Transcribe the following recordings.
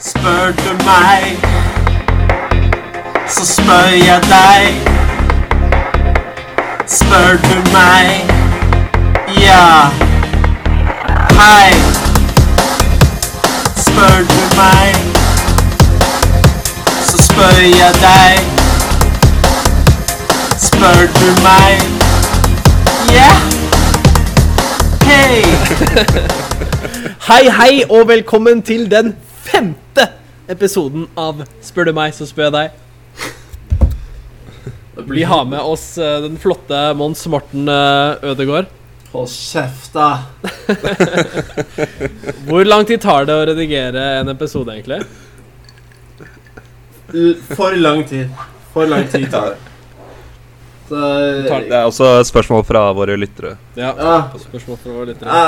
Spør du meg, så spør jeg deg. Spør du meg, ja. Hei. Spør du meg, så spør jeg deg. Spør du meg, ja. Hei. Hei, hei, og velkommen til den femte episoden av Spør du meg, så spør jeg deg. Vi har med oss eh, den flotte Mons Morten uh, Ødegaard. Hold kjeft, da. Hvor lang tid tar det å redigere en episode, egentlig? For lang tid. For lang tid tar det. Så Det er også spørsmål fra våre lyttere. Ja. Ja. Spørsmål fra våre lyttere.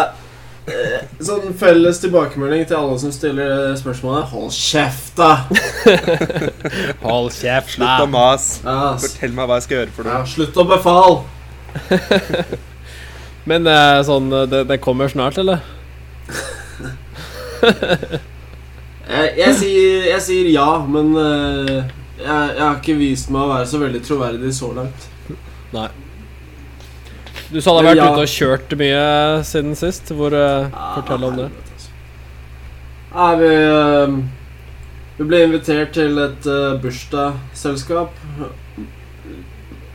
Eh, Sånn felles tilbakemelding til alle som stiller spørsmålet. Hold kjeft, da! Hold kjeft, Slutt å mase. Yes. Fortell meg hva jeg skal gjøre for ja, slutt å befale. Men eh, sånn, eh, det, det kommer snart, eller? Jeg, jeg, sier, jeg sier ja, men jeg, jeg har ikke vist meg å være så veldig troverdig så langt. Du sa du har vært ja. ute og kjørt mye siden sist. Hvor, eh, fortell om det. Ja, vi, eh, vi ble invitert til et uh, bursdagsselskap.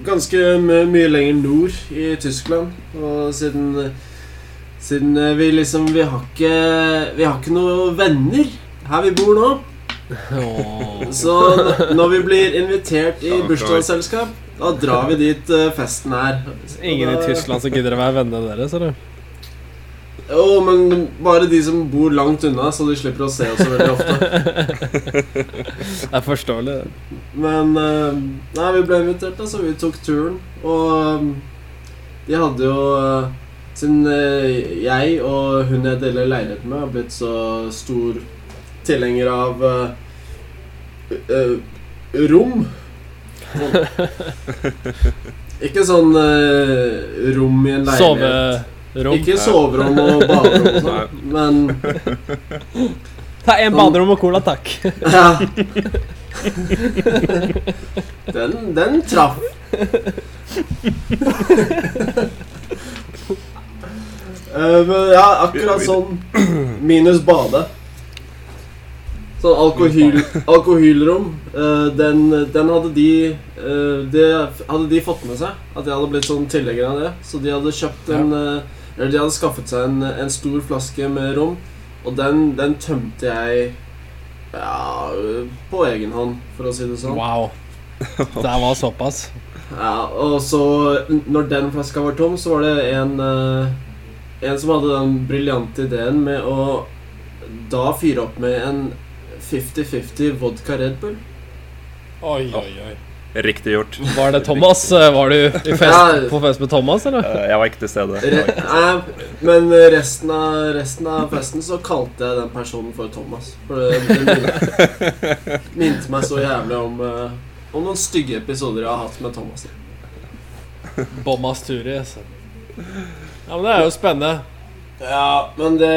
Ganske my- mye lenger nord i Tyskland. Og siden Siden vi liksom Vi har ikke Vi har ikke noen venner her vi bor nå. Oh. Så når vi blir invitert i bursdagsselskap, da drar vi dit eh, festen er. Ingen i Tyskland som gidder å være vennene deres, eller? Jo, men bare de som bor langt unna, så de slipper å se oss veldig ofte. Det er forståelig. det. Men eh, Nei, vi ble invitert, da, så vi tok turen. Og eh, de hadde jo Siden jeg og hun jeg deler leilighet med, har blitt så stor tilhenger av uh, rom. Ikke sånn uh, rom i en leilighet. Soverom. Ikke soverom og baderom og sånt, men Ta en baderom og cola, takk. Ja. Den, den traff. uh, men ja, akkurat sånn minus bade. Sånn alkohyl, alkoholrom. eh, den, den hadde de eh, Det hadde de fått med seg. At jeg hadde blitt sånn tilhenger av det. Så de hadde kjøpt en eh, Eller de hadde skaffet seg en, en stor flaske med rom. Og den, den tømte jeg ja, på egen hånd, for å si det sånn. Wow. Det var såpass. Ja, og så, når den flaska var tom, så var det en En som hadde den briljante ideen med å da fyre opp med en 50-50 vodka Red Bull. Oi, oi, oi. Riktig gjort. Var det Thomas? Var du i fest, Ja. på fest med Thomas, eller? Eh, Jeg var ikke til stede. Re ikke til stede. men resten av, resten av festen så kalte jeg den personen for Thomas. For det, det minte, meg så jævlig om, eh, om noen stygge episoder jeg har hatt med Thomas. Bommas Turi. altså. Ja, men det er jo spennende. Ja, men det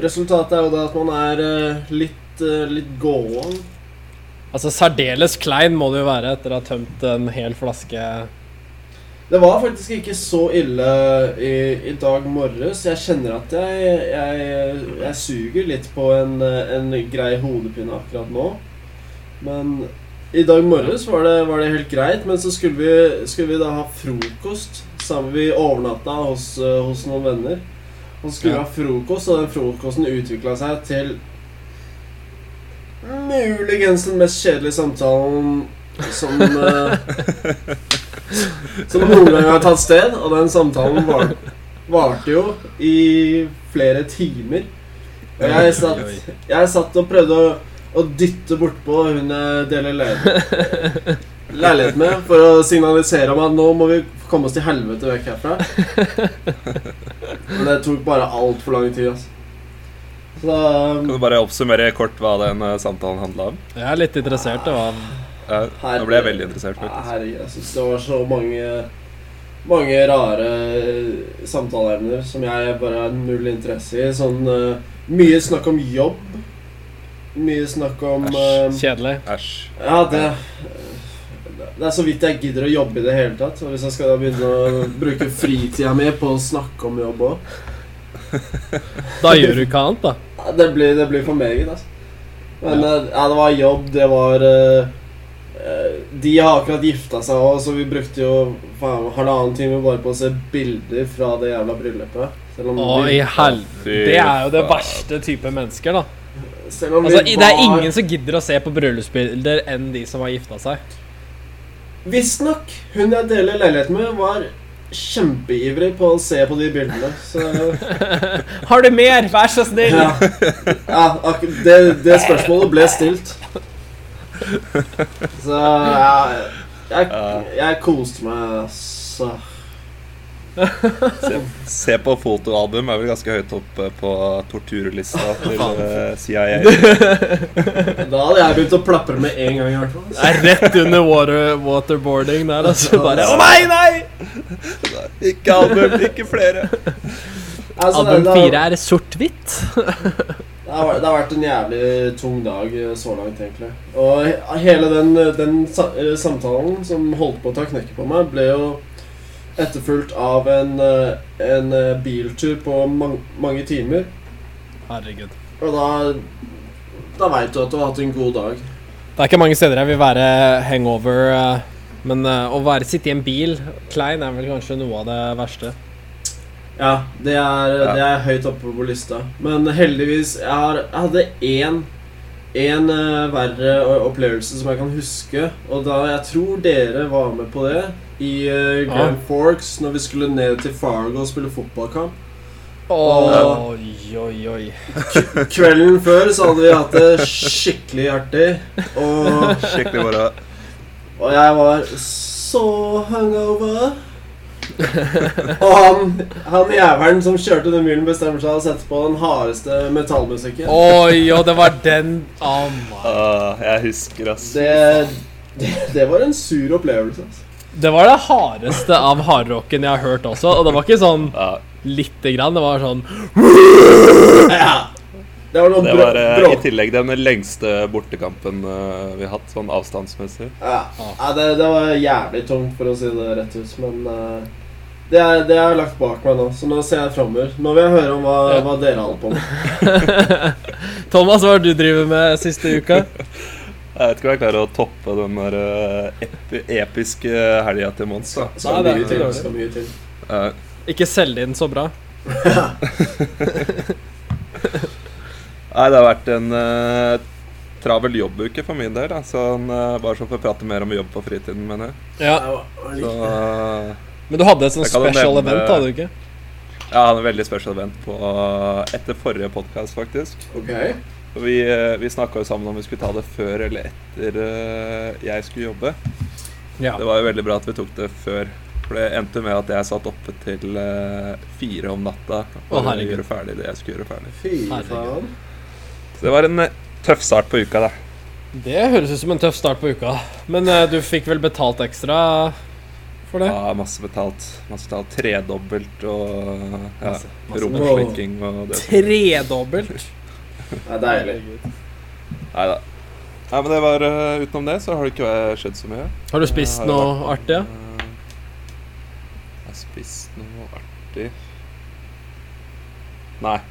Resultatet er jo da at man er eh, litt, uh, litt gåen. Altså, Særdeles klein må det jo være etter å ha tømt en hel flaske. Det var faktisk ikke så ille i, i dag morges. Jeg kjenner at jeg, jeg, jeg suger litt på en, eh, en grei hodepine akkurat nå. Men i dag morges var det, var det helt greit. Men så skulle vi, skulle vi da ha frokost. Sammen Vi overnatta hos, eh, hos noen venner. Og skulle Ja. ha frokost, og den frokosten utvikla seg til muligens den mest kjedelige samtalen som eh, Som noen gang har tatt sted. Og den samtalen var, varte jo i flere timer. Og jeg satt, jeg satt og prøvde å, å dytte bortpå hun jeg deler leilighet leilighet med, for å signalisere om at nå må vi komme oss til helvete vekk herfra. Men det tok bare altfor lang tid, altså. Så Kan du bare oppsummere kort hva den eh, samtalen handla om? Jeg er litt interessert. Det var Ja, nå ble jeg veldig interessert. Faktisk. herregud, jeg syns det var så mange Mange rare samtaleemner som jeg bare har null interesse i. Sånn eh, Mye snakk om jobb. Mye snakk om Æsj. eh, Kjedelig. Æsj. Ja, det Det er så vidt jeg gidder å jobbe i det hele tatt. Og hvis jeg skal da begynne å bruke fritida mi på å snakke om jobb òg Da gjør du ikke annet, da. det, blir- det blir for meget, altså. Men ja. ja, det var jobb, det var eh, eh, De har akkurat gifta seg òg, så vi brukte jo faen, halvannen time bare på å se bilder fra det jævla bryllupet. Selv om Å, vi, i helvete. Det er jo det verste type mennesker, da. selv om Altså, vi Det er ingen som gidder å se på bryllupsbilder enn de som har gifta seg. Visstnok. Hun jeg deler leiligheten med, var kjempeivrig på å se på de bildene. Så Har du mer? Vær så snill! ja, ja det, det spørsmålet ble stilt. Så ja, jeg, jeg koste meg, så Se, se på fotoalbum er vel ganske høyt oppe på torturlista til eh, CIA. Da hadde jeg begynt å plapre med en gang, i hvert fall. Det er rett under water, waterboarding der, altså. Bare Å nei, nei! Ikke album, ikke flere. Altså, Album fire er sort-hvitt. det, har, det har vært en jævlig tung dag eh, så langt, egentlig. Og hele den, den eh, samtalen som holdt på å ta knekken på meg, ble jo etterfulgt av en, eh, en eh, biltur på mang mange timer. Herregud. Og da Da veit du at du har hatt en god dag. Det er ikke mange steder jeg vil være hangover, eh, men å være sitte i en bil klein er vel kanskje noe av det verste. Ja, det er, Ja. det er høyt oppe på lista. Men heldigvis Jeg, har, jeg hadde én en verre opplevelse som jeg kan huske. Og da jeg tror dere var med på det i uh, Grand Forks når vi skulle ned til Fargo og spille fotballkamp. Oi, oi, oi. Kvelden før så hadde vi hatt det skikkelig artig. Og, Skikkelig bra. og jeg var så hungover. Og han, han jævelen som kjørte den bilen, bestemmer seg å sette på den hardeste metallmusikken. Oi, og det var den oh ah, Jeg husker, ass. Det, det, det var en sur opplevelse. Altså. Det var det hardeste av hardrocken jeg har hørt også, og det var ikke sånn Ja, lite grann, det var sånn Ja. Det var det var eh, i tillegg den lengste bortekampen eh, vi har hatt, sånn avstandsmessig. Ja, ja det, det var jævlig tungt, for å si det rett ut. Men eh, det, er, det har jeg lagt bak meg nå, så nå ser jeg framover. Nå vil jeg høre om hva, Ja. hva dere holder på med. Thomas, hva har du drevet med siste uka? Jeg vet ikke om jeg klarer å toppe den der ep episke helga til Mons. da. Skal Nei, det er mye til. Skal mye til. Uh. Ikke selge inn så bra. Nei, det har vært en uh, travel jobbuke for min del. Da. Sånn, uh, bare så for å prate mer om jobb på fritiden, mener jeg. Ja, Så eh, Men du hadde et Jeg special nevne- event, hadde du ikke? jeg hadde en veldig special event på etter forrige podkast, faktisk. Ok. Vi, eh, vi snakka jo sammen om vi skulle ta det før eller etter eh, jeg skulle jobbe. Ja. Det var jo veldig bra at vi tok det før. For det endte med at jeg satt oppe til eh, fire om natta for Å, gjøre ferdig det jeg skulle gjøre ferdig. Fy Herregud. faen. Så det var en tøff start på uka, da. Det høres ut som en tøff start på uka. Men du fikk vel betalt ekstra for det? Ja, masse betalt. Masse betalt. Tredobbelt og ja, Masse- masse romslikking og det. Tredobbelt. Det er deilig. Nei da. Nei, men det var uh, Utenom det så har det ikke skjedd så mye. Har du spist har noe vært- artig? Ja? eh, Jeg har spist noe artig Nei.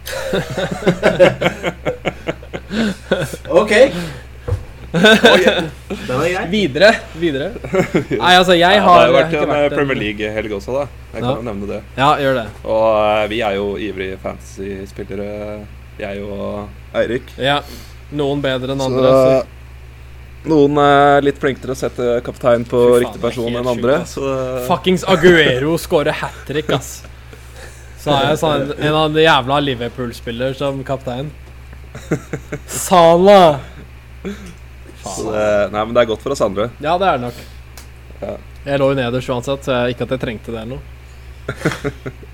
Ok. Den er grei. Videre. Videre. Nei, altså, jeg Ja, har det har vært en eh, vært Premier League-helg også, da. Jeg kan Ja. nevne det. Ja, gjør det. Og uh, vi er jo ivrige fantasy-spillere, jeg og Eirik. Ja. Noen bedre enn andre. Så. noen er litt flinkere til å sette kaptein på faen, riktig er person enn andre. Sjuk. Så Fuckings Aguero scorer hat trick, ass. Så er jeg sånn, en av de jævla Liverpool-spiller som kaptein. Sala! så Nei, men det er godt for oss andre. Ja, det er det nok. Ja. Jeg lå jo nederst uansett, så jeg, ikke at jeg trengte det eller noe.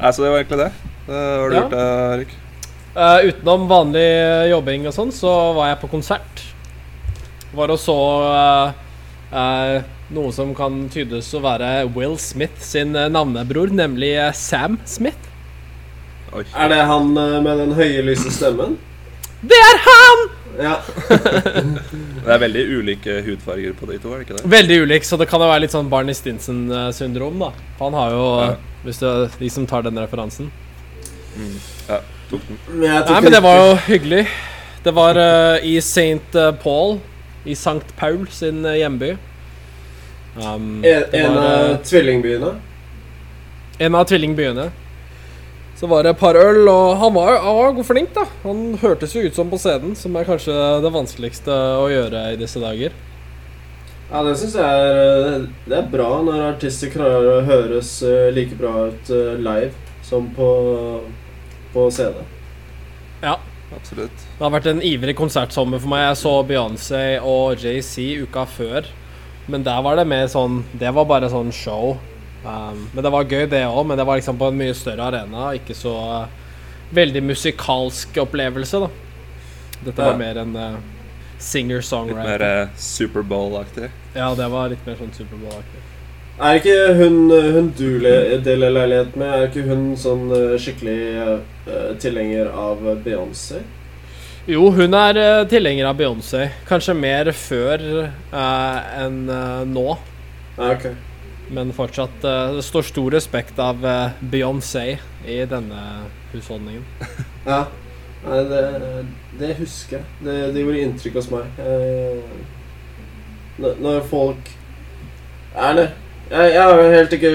Nei, Så det var egentlig det. Det har du Ja. gjort, Erik? Eirik? Eh, utenom vanlig jobbing og sånn, så var jeg på konsert. Var og så uh, uh, noe som kan tydes å være Will Smith sin eh, navnebror, nemlig eh, Sam Smith. Oi. Er det han eh, med den høye, lyse stemmen? Det er han! Ja. Det er veldig ulike hudfarger på de to, er det ikke det? Veldig ulik, så det kan jo være litt sånn Barney Stinson-syndrom, da. For han har jo Ja. Hvis det er de som tar den referansen. Mm. Ja, tok den. Men jeg Nei, men det var jo hyggelig. Det var uh, i St. Paul, i St. Paul sin eh, hjemby. Um, En, en var, av eh, tvillingbyene. en av tvillingbyene. Så var det et par øl, og han var, han var flink, da. Han hørtes jo ut som på scenen, som er kanskje det vanskeligste å gjøre i disse dager. Ja, det syns jeg er eh, Det er bra når artister klarer å høres eh, like bra ut eh, live som på, på CD. Ja. Absolutt. Det har vært en ivrig konsertsommer for meg. Jeg så Beyoncé og JC uka før. Men der var det mer sånn Det var bare sånn show. Um, men det var gøy, det òg. Men det var liksom på en mye større arena. Ikke så uh, veldig musikalsk opplevelse, da. Dette Ja. var mer en uh, Litt mer singer-songwriter. eh, Superbowl-aktig. Ja, det var litt mer sånn Superbowl-aktig. Er ikke hun, hun du deler leilighet med, er ikke hun sånn eh, skikkelig uh, tilhenger av Beyoncé? Jo, hun er uh, tilhenger av Beyoncé. Kanskje mer før uh, enn uh, nå. Okay. Men fortsatt uh, Det står stor respekt av uh, Beyoncé i denne husholdningen. Ja. Nei, det, det husker jeg. Det, det gjorde inntrykk hos meg. Eh, når, når folk Er det Jeg, jeg har helt ikke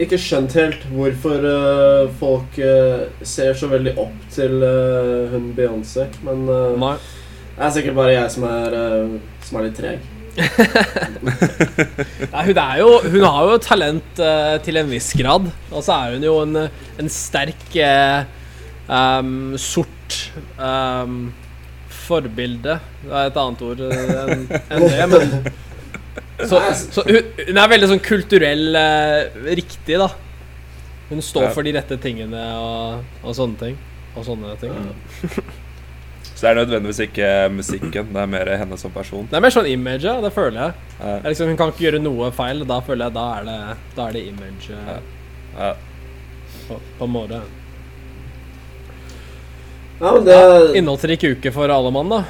Ikke skjønt helt hvorfor uh, folk uh, ser så veldig opp til uh, hun Beyoncé. Men Nei. det er sikkert bare jeg som er, som er litt treg. Nei, hun er jo Hun har jo talent til en viss grad. Og så er hun jo en, en sterk eh, um, sort um, forbilde. Det er et annet ord eh, enn en det, men Så, så hun, hun er veldig sånn kulturell uh, riktig, da. Hun står Ja. for de rette tingene og, og sånne ting. Og sånne ting. Så det er nødvendigvis ikke musikken, det er mer henne som person. Det er mer sånn image, ja, det føler jeg. Ja, liksom, hun kan ikke gjøre noe feil. Da føler jeg da er det, da er det image eh, Ja. ja. på, på en måte. Ja, men det Innholdsrik uke for alle mann, da.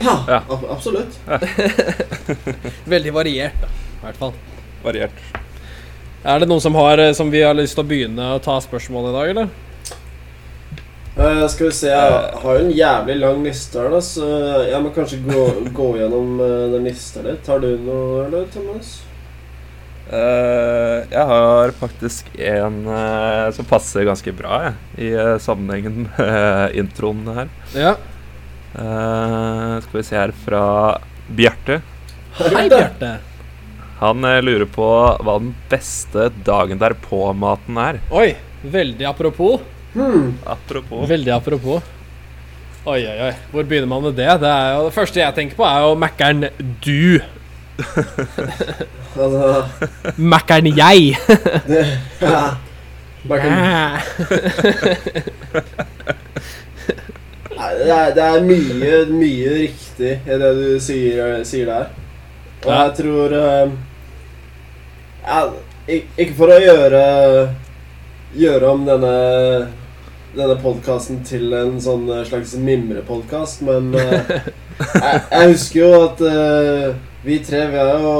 Ja, Ja. ab absolutt. Veldig variert, da. I hvert fall. Variert. Er det noen som, har, eh, som vi har lyst til å begynne å ta spørsmål i dag, eller? Uh, skal vi se, jeg har jo en jævlig lang liste her, da, så jeg må kanskje gå, gå gjennom uh, den lista litt. Har du noe, eller, Thomas? Eh, jeg har faktisk en uh, som passer ganske bra jeg, i uh, sammenhengen med introen her. Ja. Eh, skal vi se her fra Bjarte. Hei, Bjarte. Han lurer på hva den beste dagen derpå-maten er. Oi. Veldig apropos. Hmm. Apropos. Veldig apropos. Oi, oi, oi. Hvor begynner man med det? Det, er jo, det første jeg tenker på, er jo Mækkern du. Altså, Mækkern jeg. det ja. Nei, det, er, det er mye, mye riktig i det du sier, sier der. Og Ja. jeg tror eh, ja, Ikke for å gjøre Gjøre om denne denne podkasten til en sånn eh, slags mimrepodkast, men uh, jeg, jeg husker jo at eh, vi tre vi har jo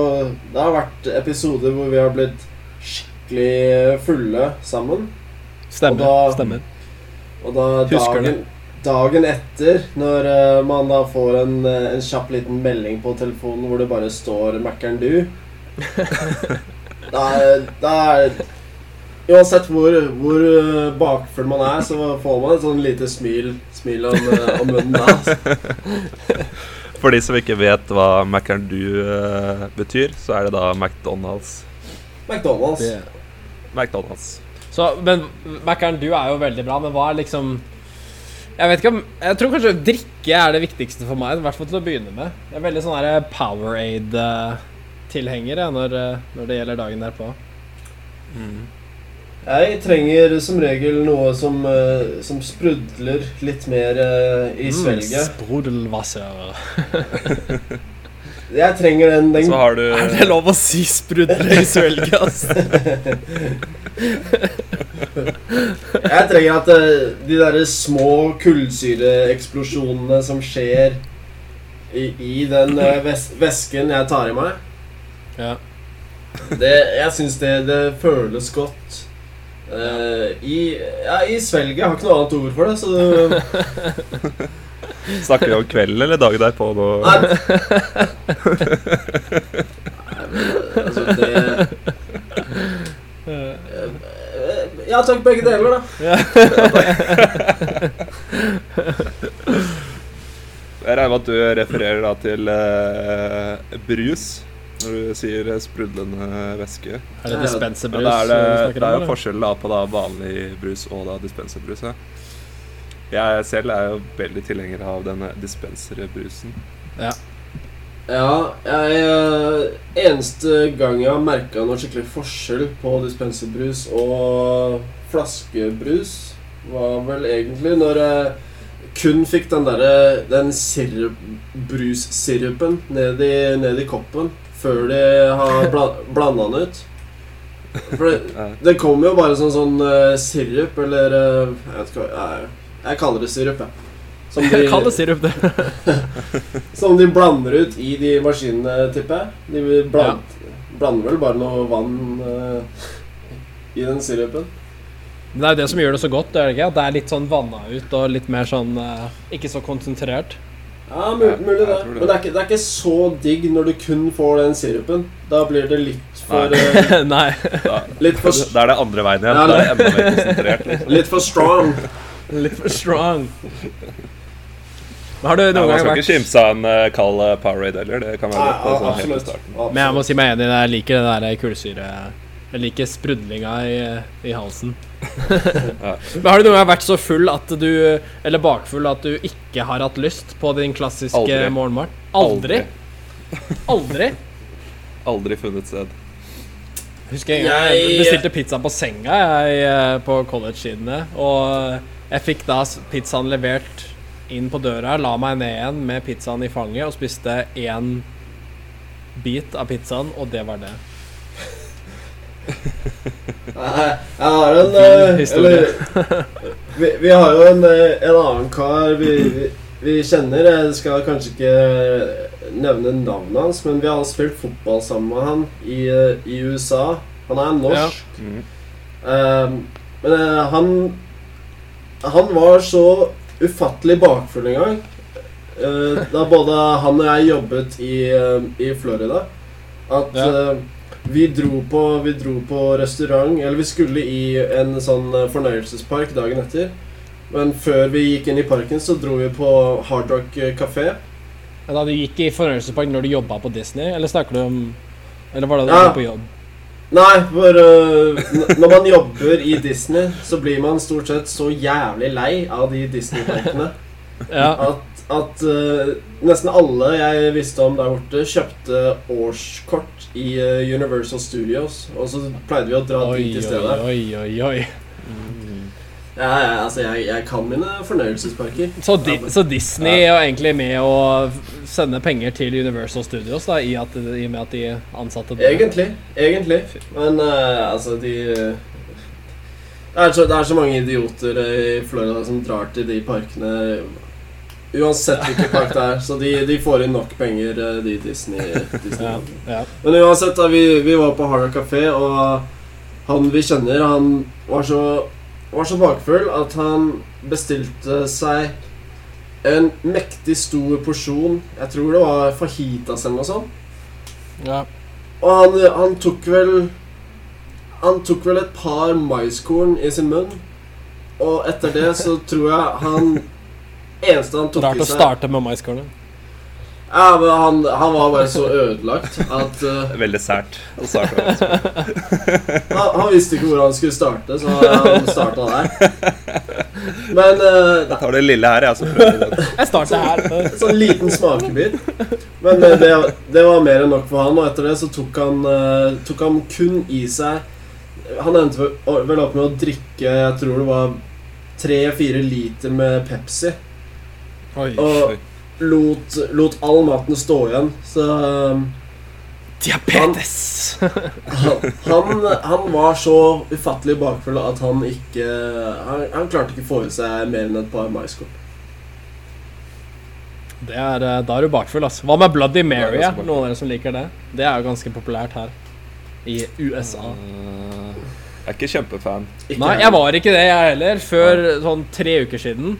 Det har vært episoder hvor vi har blitt skikkelig fulle sammen. Stemmer. Og da- stemmer. Og da Husker dagen, dagen etter, når eh, man da får en, eh, en kjapp liten melding på telefonen hvor det bare står 'Mækkern du', da, er- da er Uansett hvor, hvor eh, bakfull man er, så får man et sånn lite smil, smil om, om munnen da. altså. For de som ikke vet hva McAndoo du eh, betyr, så er det da McDonald's. McDonald's. Yeah. McDonald's. Så, men McAndoo er jo veldig bra, men hva er liksom Jeg vet ikke om Jeg tror kanskje drikke er det viktigste for meg, i hvert fall til å begynne med. Jeg er veldig sånn her Powerade-tilhenger når, eh, når det gjelder dagen derpå. Mm. Jeg trenger som regel noe som, eh, som sprudler litt mer eh, i svelget. Mm, Sprudelwasser. Jeg trenger den, den Så har du Er det lov å si sprudle i svelget, altså? Jeg trenger at eh, de derre små kullsyreeksplosjonene som skjer i, i den ves væsken jeg tar i meg Ja. det, Jeg syns det, det føles godt. Eh, i, ja, I svelget. Jeg har ikke noe annet ord for det. Så det, Snakker vi om kvelden eller dagen derpå nå? Nei. Nei, men, altså, det eh, Ja takk, begge deler, da. Jeg regner med at du refererer da til uh, brus når du sier sprudlende væske. Er det dispenserbrus Ja, det er det, det er jo forskjell da på da vanlig brus og da dispenserbrus. Ja. Jeg selv er jo veldig tilhenger av denne dispenserbrusen. Ja. Ja, jeg eh, Eneste gang jeg har merka noe skikkelig forskjell på dispenserbrus og flaskebrus, var vel egentlig når jeg kun fikk den derre Den sirup, brussirupen ned i, ned i koppen før de har bla, blanda den ut. For det, det kommer jo bare sånn sånn uh, sirup, eller uh, Jeg vet ikke hva jeg, jeg kaller det sirup, jeg. Som de- Kall det sirup, det. som de blander ut i de maskinene, tipper jeg. De bland, blander vel bare noe vann uh, i den sirupen. Men det er jo det som gjør det så godt, det er det ikke? At det er litt sånn vanna ut og litt mer sånn Ikke så konsentrert. Ja, mulig, mulig det. det. Men det er, ikke, det er ikke så digg når du kun får den sirupen. Da blir det litt for Nei. eh, litt, for da er det andre veien igjen. Ja, Da er det enda mer konsentrert. Liksom. litt for strong. Litt for strong. Har du Ja, noen man skal vært ikke kimse av en uh, kald uh, Powerade heller. Det kan være. Altså, helt absolutt. Men jeg må si meg enig, jeg liker det der kullsyre Jeg liker sprudlinga i, i halsen. Ja. Men har du noen gang vært så full at du Eller bakfull at du ikke har hatt lyst på din klassiske Aldri. morgenmat? Aldri? Aldri? Aldri funnet sted. Husker jeg Jeg- bestilte pizza på senga jeg, eh, på college-sidene. Og jeg fikk da pizzaen levert inn på døra, la meg ned igjen med pizzaen i fanget og spiste én bit av pizzaen, og det var det. Nei, jeg har en eh, Eller vi, vi har jo en, eh, en annen kar vi, vi, vi kjenner. Jeg skal kanskje ikke nevne navnet hans, men vi har spilt fotball sammen med han i, eh, i USA. Han er norsk. Mm. Eh, men eh, han Han var så ufattelig bakfull en gang. eh, da både han og jeg jobbet i, eh, i Florida, at Ja. eh, vi dro, på, vi dro på restaurant Eller vi skulle i en sånn eh, fornøyelsespark dagen etter. Men før vi gikk inn i parken, så dro vi på Hard Rock eh, kafé. Da du gikk i fornøyelsespark når du jobba på Disney, eller snakker du om Eller var det da du Ja. var på jobb? Nei, for uh, når man jobber i Disney, så blir man stort sett så jævlig lei av de Disney-parkene Ja. at, at uh, nesten alle jeg visste om der borte, kjøpte årskort i uh, Universal Studios. Og så pleide vi å dra Oi, dit i stedet. oi, oi, oi. Ja, ja, altså, jeg, jeg kan mine fornøyelsesparker. Så, di så Disney er egentlig med å sende penger til Universal Studios, da, i, at, i og med at de ansatte det? Egentlig. Egentlig. Men uh, altså, de det er, så, det er så mange idioter i Florida som drar til de parkene Uansett hvilken park det er. Så de, de får inn nok penger, øh, de Disney. Disney. Ja, ja. Men uansett, da, vi, vi var på Harder Café, og han vi kjenner, han var så, var så bakfull at han bestilte seg en mektig stor porsjon Jeg tror det var fajitas eller noe sånt. ja. Og han, han tok vel Han tok vel et par maiskorn i sin munn. Og etter det så tror jeg han Eneste han tok Rart i å starte med maiskornet. Ja, men han, han var bare så ødelagt at uh, Veldig sært å starte med. han, han visste ikke hvor han skulle starte, så han starta der. Men uh, Jeg tar det lille her, jeg, så prøver. Jeg starter her. Sånn liten smakebit. Men eh, det, det var mer enn nok for han, og etter det så tok han, uh, tok han kun i seg Han endte vel opp med å drikke Jeg tror det var tre-fire liter med Pepsi. Oi. Og lot, lot all maten stå igjen. Så eh, Diabetes! han, han, han var så ufattelig bakfull at han ikke Han, han klarte ikke å få i seg mer enn et par maiskorn. Det er, eh, da er du bakfull, altså. Hva med Bloody Mary? Ja? Noen av dere som liker det? Det er jo ganske populært her. I USA. Eh, jeg er ikke kjempefan. Ikke Nei, jeg var ikke det, jeg heller, før sånn tre uker siden.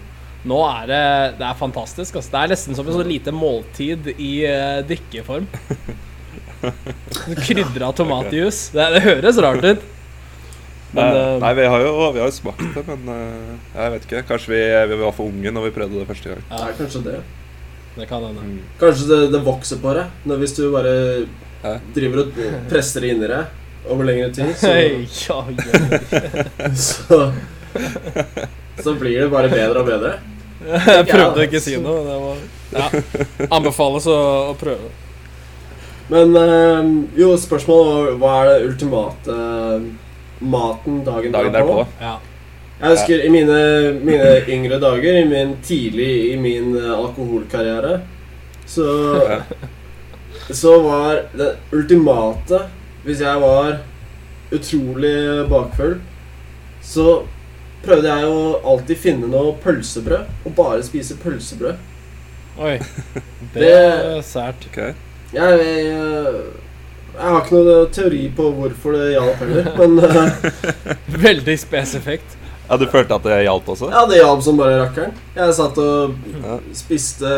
Nå er det Det er fantastisk. Altså. Det er nesten som et sånn lite måltid i uh, drikkeform. Krydra tomatjus. Det, det høres rart ut. Men nei, eh, nei, vi har jo, vi har smakt det, men uh, jeg vet ikke. Kanskje vi, vi var for unge når vi prøvde det første gang. Ja, kanskje det. det kan hende. Mm. Kanskje det, det vokser på deg når hvis du bare Hæ? driver og presser det inni deg over lengre tid. Så, ja, ja. så, så blir det bare bedre og bedre. Jeg prøvde å ikke si noe. Det var, ja. Anbefales å, å prøve. Men øh, jo, spørsmålet var hva er det ultimate eh, maten dagen, Dagen derpå. Ja. Jeg husker i mine, mine yngre dager, i min tidlig i min eh, alkoholkarriere, så Så var det ultimate Hvis jeg var utrolig bakfull, så prøvde jeg å alltid finne noe pølsebrød, og bare spise pølsebrød. Oi. Det er sært. Ok. Jeg, jeg, jeg har ikke noe teori på hvorfor det hjalp heller, men eh, Veldig spesifikt. Ja, Du følte at det hjalp også? ja, det hjalp som bare rakkeren. Jeg satt og Ja. spiste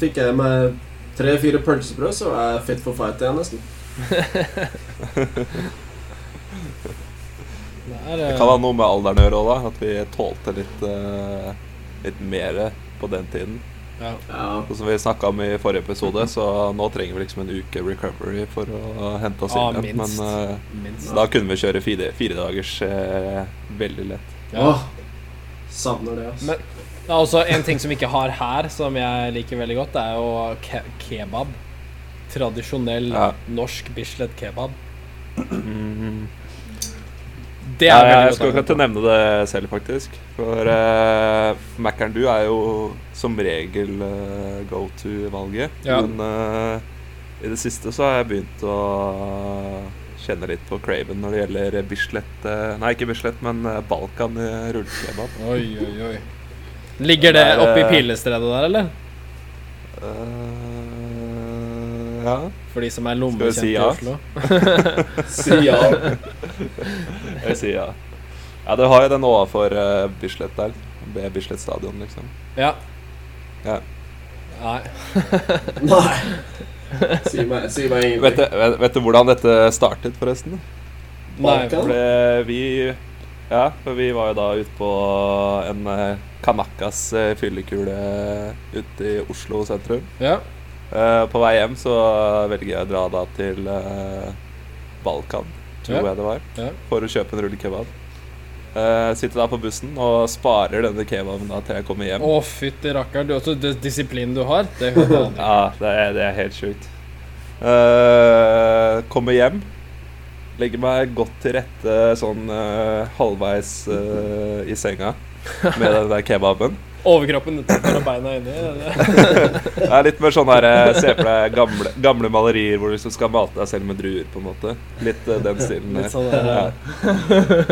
Fikk jeg meg tre-fire pølsebrød, så var jeg fit for fight igjen, nesten. Det er, Det kan ha noe med alderen å gjøre òg. At vi tålte litt, uh, litt mer på den tiden. ja. Ja. Og som vi snakka om i forrige episode, så nå trenger vi liksom en uke recovery for å hente oss Ja, inn igjen. minst. Men uh, Minst. da kunne vi kjøre fire, fire dagers uh, veldig lett. Ja. Åh, savner det, altså. Men det er også en ting som vi ikke har her, som jeg liker veldig godt. Det er jo ke kebab. Tradisjonell Ja. norsk Bislett kebab. Mm. Det Ja, er jeg, jeg skal akkurat nevne det selv, faktisk. For uh, Mækkern, du er jo som regel uh, go to-valget. Ja. Men uh, i det siste så har jeg begynt å kjenne litt på Craven når det gjelder Bislett Nei, ikke Bislett, men Balkan rullekebab. Oi, oi, oi. Ligger det Det oppe i eh, Pilestredet der, eller? Eh, ja. For de som er lommekjente si i ja? Oslo. Si ja. Jeg sier ja. Ja, du har jo den overfor uh, Bislett der. Ved Bislett stadion, liksom. Ja. Ja. Nei. Nei. Si meg, si meg ingenting. Vet du, vet, vet du hvordan dette startet, forresten? Nei. For det- vi Ja, for vi var jo da ute på en uh, Kanakas eh, fyllekule ute i Oslo sentrum. Ja. Eh, på vei hjem så velger jeg å dra da til uh, Balkan, tror Ja. jeg det var, Ja. for å kjøpe en rullekebab. Uh, sitter da på bussen og sparer denne kebaben da til jeg kommer hjem. Å, fytti rakkeren. Du, du, disiplinen du har, det hører jeg. Ja, det er, det er helt sjukt. Kommer hjem. Legger meg godt til rette sånn halvveis i senga med den der kebaben. Overkroppen utenfor og beina inni. det- er litt mer sånn her eh, Se for deg gamle, gamle malerier hvor du liksom skal mate deg selv med druer, på en måte. Litt uh, den stilen Litt sånn der, Ja.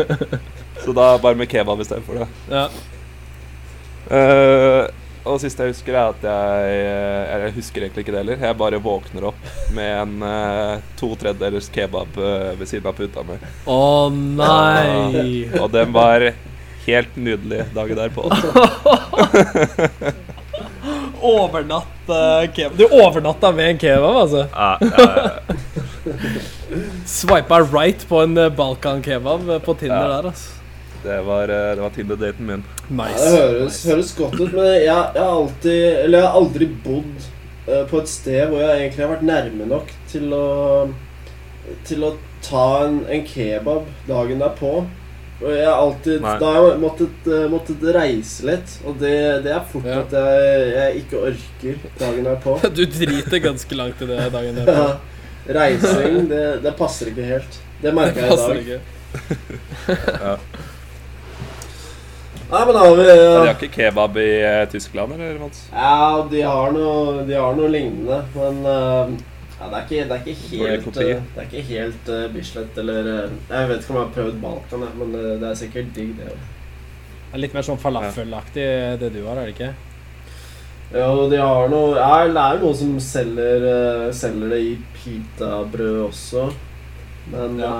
Så da bare med kebab istedenfor, da. Ja. Uh, og det siste jeg husker, er at jeg eller Jeg husker egentlig ikke det heller. Jeg bare våkner opp med en uh, to tredjedelers kebab uh, ved siden av puta mi. Å nei! Og den var helt nydelig dagen derpå. Overnatt eh, kebab. Du overnatta med en kebab, altså? Ja, ja, ja. Swipa right på en balkankebab Balkan-kebab eh, på Tinder Ja. der, altså. det var, eh, det var Tinder-daten min. Ja, det høres, nice. høres godt ut, men jeg, jeg har alltid Eller jeg har aldri bodd eh, på et sted hvor jeg egentlig har vært nærme nok til å Til å ta en, en kebab dagen derpå. Og jeg har alltid Nei. Da har jeg måttet, eh, måttet reise litt, og det, det er fort Ja. at jeg, jeg ikke orker dagen derpå. Du driter ganske langt i det dagen Ja, etterpå. Reising, det, det passer ikke helt. Det merker jeg i dag. ikke. Ja. Nei, men da har vi Ja, de har ikke kebab i eh, Tyskland, eller, Mats? Ja, de har noe, de har noe lignende, men eh, Ja, det er ikke, det er ikke helt eh, Det er ikke helt uh, Bislett eller eh, Jeg vet ikke om jeg har prøvd Balkan, men det er sikkert digg, det òg. Det er litt mer sånn falafelaktig det du har, er det ikke? Ja, og de har noe Ja, det er noen som selger, selger det i pitabrød også. Men Ja.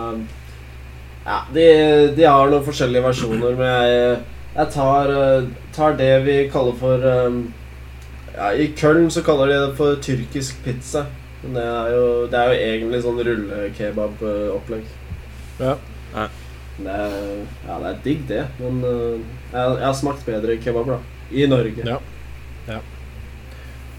Ja, de, de har noen forskjellige versjoner, men jeg, jeg tar, tar det vi kaller for Ja, i Köln så kaller de det for tyrkisk pizza. Men det er jo, det er jo egentlig sånn rullekebab-opplegg. Ja. Ja. Det er, ja, det er digg, det. Men uh, jeg, jeg har smakt bedre kebab, da. I Norge. Ja.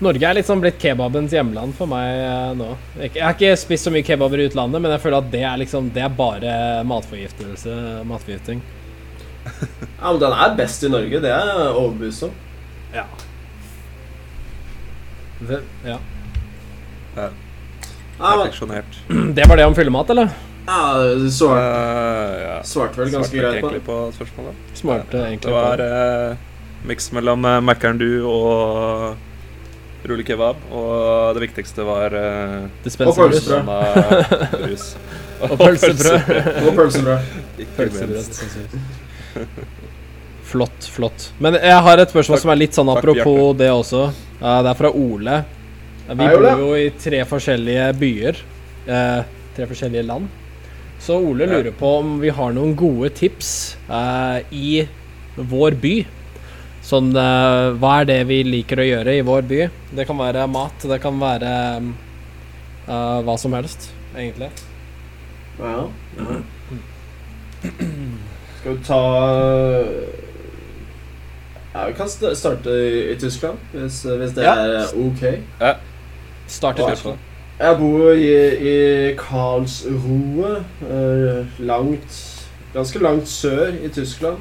Norge er sånn blitt kebabens hjemland for meg eh, nå. Jeg jeg har ikke spist så mye kebaber i utlandet, men jeg føler at det er liksom Det er bare matforgiftelse. Matforgifting. Ja, men den er best i Norge, det er jeg overbevist om. Ja. Det, ja. Ja, men, Perfeksjonert. det var det om fyllemat, eller? ja, du svarte, Eh, ja. svarte vel ganske Svarte greit på det. på spørsmålet. Smarte Det var eh, miks mellom uh, du og rullekebab. Og det viktigste var uh, Dispenserbrus. Og pølsebrød. Og pølsebrød. Ikke minst. Flott, flott. Men jeg har et spørsmål Takk. som er litt sånn Takk, apropos det også. Uh, det er fra Ole. Vi Hei, bor jo i tre forskjellige byer. Eh, tre forskjellige land. Så Ole lurer på om vi har noen gode tips eh, i vår by. Sånn eh, Hva er det vi liker å gjøre i vår by? Det kan være mat, det kan være eh, hva som helst, egentlig. Ja. Skal vi ta Ja, vi kan starte i, i Tyskland, hvis, hvis det Ja. er ok. Start i Tyskland. Jeg bor i, i Karlsruhe, eh, langt Ganske langt sør i Tyskland.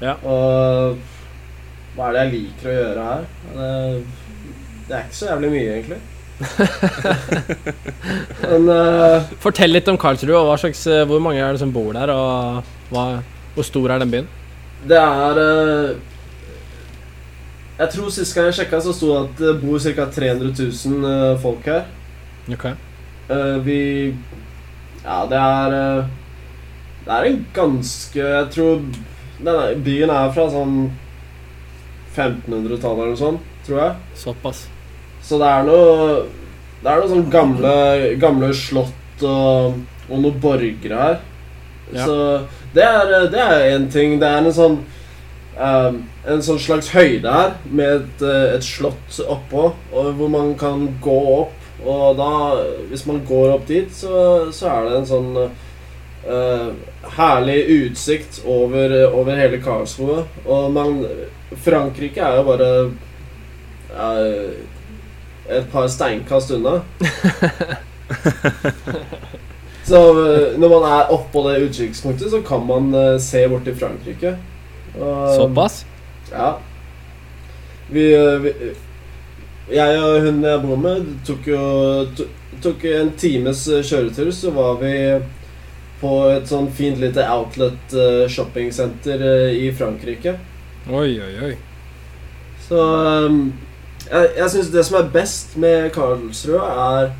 Ja. Og hva er det jeg liker å gjøre her? Det, det er ikke så jævlig mye, egentlig. Men uh, Fortell litt om Karlsruhe. og hva slags, eh, hvor mange er det som bor der, og hva, hvor stor er den byen? det er eh, Jeg tror sist gang jeg sjekka, så sto det at det bor ca. 300 000 eh, folk her. Ok. Eh, vi Ja, det er eh, Det er en ganske Jeg tror denne byen er fra sånn 1500-tallet eller noe sånt, tror jeg. Såpass. Så det er noe Det er noe sånn gamle, gamle slott og, og noen borgere her. Ja. Så det er det er en ting. Det er en sånn um, En sånn slags høyde her med et, eh, et slott oppå, hvor man kan gå opp. Og da, hvis man går opp dit, så, så er det en sånn uh, herlig utsikt over, over hele Karlsruhe. Og man Frankrike er jo bare uh, et par steinkast unna. Så når man er oppå det utkikkspunktet, så kan man se bort til Frankrike. Og, Såpass? Ja. Vi, eh, vi Jeg og hun jeg bor med, tok jo to, tok en times eh, kjøretur, så var vi på et sånn fint lite outlet eh, shoppingsenter i Frankrike. Oi, oi, oi. Så um, jeg, jeg syns det som er best med Karlsrud, er,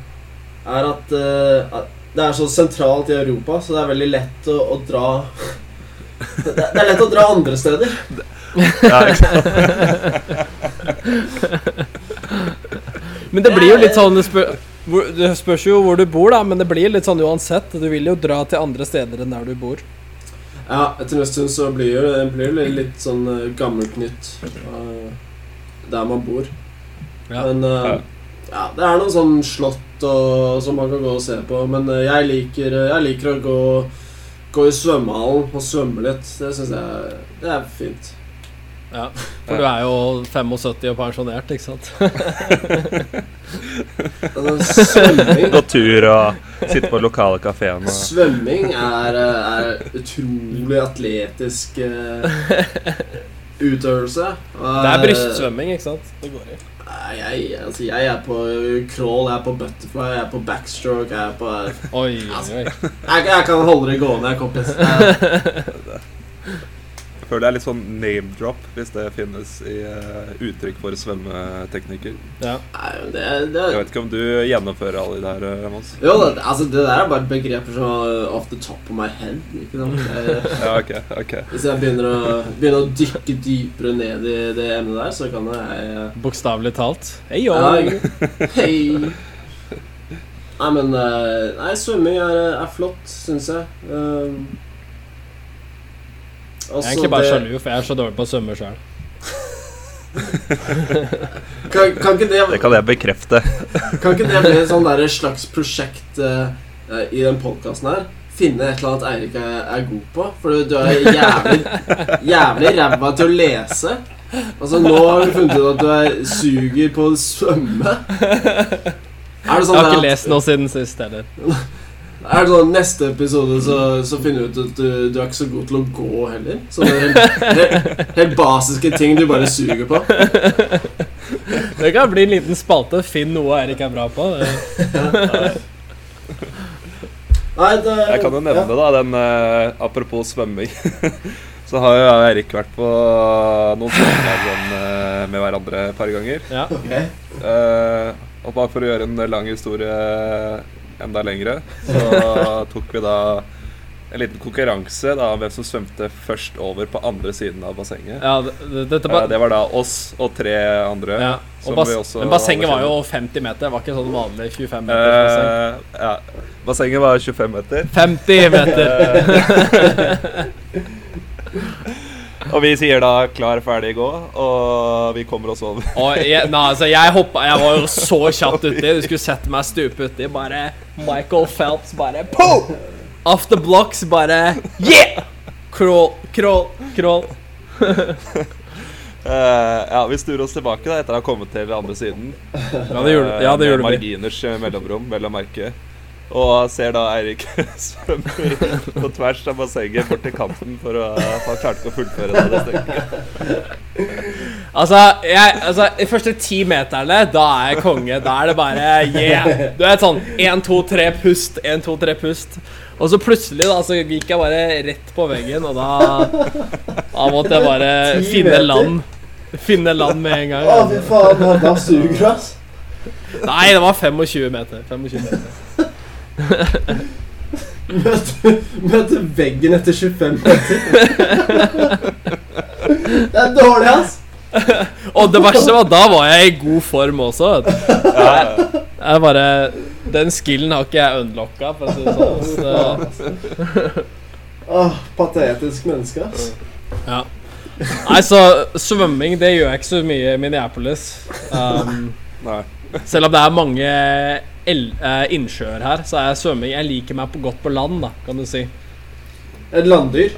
er at, at det er så sentralt i Europa, så det er veldig lett å, å dra det, det er lett å dra andre steder. Ja, ikke sant? Men det blir jo litt sånn Det, spør, hvor, det spørs jo hvor du bor, da, men det blir litt sånn uansett. Du vil jo dra til andre steder enn der du bor. Ja, etter en stund så blir jo det, blir litt sånn eh, gammelt nytt eh, der man bor. Ja. Men eh, Ja. ja, det er noen sånn slott og, som man kan gå og se på. Men eh, jeg liker, jeg liker å gå, gå i svømmehallen og svømme litt. Det syns jeg det er fint. Ja, For du er jo 75 og pensjonert, ikke sant? Altså, svømming tur og sitte på lokale kafeen og Svømming er, eh, er utrolig atletisk uh, utøvelse. Og Det er brystsvømming, ikke sant? Det går i. Jeg, altså, jeg er på crawl, jeg er på butterfly, jeg er på backstroke, jeg er på Oi, oi, oi. Jeg, jeg kan holde det gående, kompis. Jeg, føler det er litt sånn name drop, hvis det finnes i uh, uttrykk for svømmeteknikker. Ja. Det, det Jeg vet ikke om du gjennomfører alle de der, eh, Mons? Jo, det, altså, det der er bare begreper som er off the top of my head. Ikke sant? Jeg, Ja, ok, ok. hvis jeg begynner å, begynner å dykke dypere ned i det emnet der, så kan jeg Bokstavelig talt. Hei yo! Ja, Hei! Nei, men eh, Nei, svømming er, er flott, syns jeg. Um, Jeg er egentlig bare sjalu, for jeg er så dårlig på å svømme sjøl. Kan, kan, ikke det, Det kan jeg bekrefte. kan ikke det bli et sånn slags prosjekt eh, i den podkasten her? Finne et eller annet Eirik er, er god på? For du, du er jævlig, jævlig ræva til å lese. Altså, nå har vi funnet ut at du er suger på å svømme. Er det sånn Jeg har der ikke at- lest noe siden sist heller. Er det sånn neste episode så, så finner du ut at du, du er ikke så god til å gå heller? Sånne helt, helt, helt basiske ting du bare suger på. Det kan bli en liten spalte. Finn noe Erik er bra på. Det- Nei, det, Jeg kan jo nevne, da, den uh, apropos svømming. Så har jo jeg og Erik vært på noen svømmelag eh, med hverandre et par ganger. Ja. Okay. Uh, og bare for å gjøre en lang historie enda lengre, så tok vi da en liten konkurranse da om hvem som svømte først over på andre siden av bassenget. Ja, det, dette Eh, ba det var da oss og tre andre. ja. Og bas men bassenget var jo 50 meter. Det var ikke sånn vanlig 25 meter. basseng. Eh, ja. Bassenget var 25 meter. 50 meter! Og vi sier da 'klar, ferdig, gå', og vi kommer oss over. Og jeg, nei, altså, jeg hoppa Jeg var jo så kjapt uti. Du skulle sett meg stupe uti. Bare Michael Phelps bare po! Off the blocks, bare Yeah! Crawl, crawl, crawl. Uh, ja, Vi snur oss tilbake da etter å ha kommet til andre siden. Ja, det gjorde, Eh, ja, det med gjorde marginers eh, mellomrom, vel å merke. Og ser da Eirik svømme på tvers av bassenget bort til kanten for å Han klarte ikke å fullføre det. det. Altså, jeg, altså, de første ti meterne, da er jeg konge. Da er det bare yeah. Du vet sånn én, to, tre, pust. Én, to, tre, pust. Og så plutselig da, så gikk jeg bare rett på veggen, og da Da måtte jeg bare finne land. Finne land med en gang. Å, fy faen, da suger du, ass. Nei, det var 25 meter. 25 meter. Møte, møte veggen etter 25 meter. Det er dårlig, ass. Og det verste var da var jeg i god form også. ja. Jeg bare Den skillen har ikke jeg unlocka, for å si det sånn. Så, Åh, patetisk menneske, ass. ja. Nei, så svømming det gjør jeg ikke så mye i Minneapolis. Um, Nei. Selv om det er mange el eh, innsjøer her, så er svømming Jeg liker meg på godt på land, da, kan du si. Et landdyr.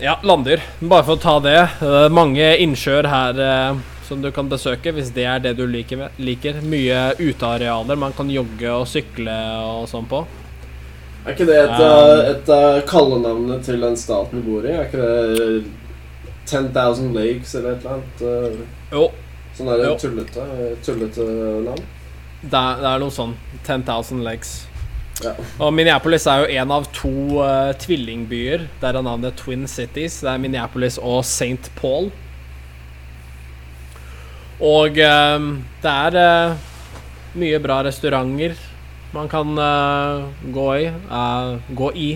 Ja, landdyr. Bare for å ta det. eh, mange innsjøer her eh, som du kan besøke, hvis det er det du liker. liker. Mye utearealer man kan jogge og sykle og sånn på. Er ikke det et, Um. et av kallenavnet til den staten du bor i? Er ikke det 10,000 Lakes eller et eller annet? Jo, Sånn der det tullete, tullete land? det er, det er noe sånn. 10,000 legs. Ja. Og Minneapolis er jo en av to uh, tvillingbyer. Der er navnet Twin Cities. Det er Minneapolis og St. Paul. Og uh, det er uh, mye bra restauranter man kan gå i. gå i.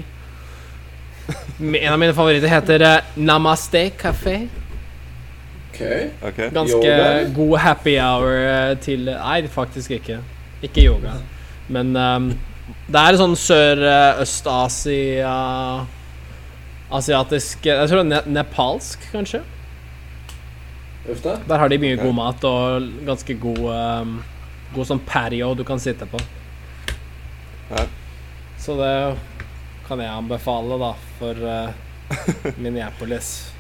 En av mine favoritter heter Namaste Café. Ok. Ok. Ganske Yoga? god happy hour eh, til Nei, faktisk ikke. Ikke yoga. Men um, det er sånn sør-øst-Asia Asiatisk Jeg tror det er ne nepalsk, kanskje. Der har de mye okay. god mat og ganske god um, God sånn patio du kan sitte på. Ja. Så det kan jeg anbefale, da, for uh, Minneapolis.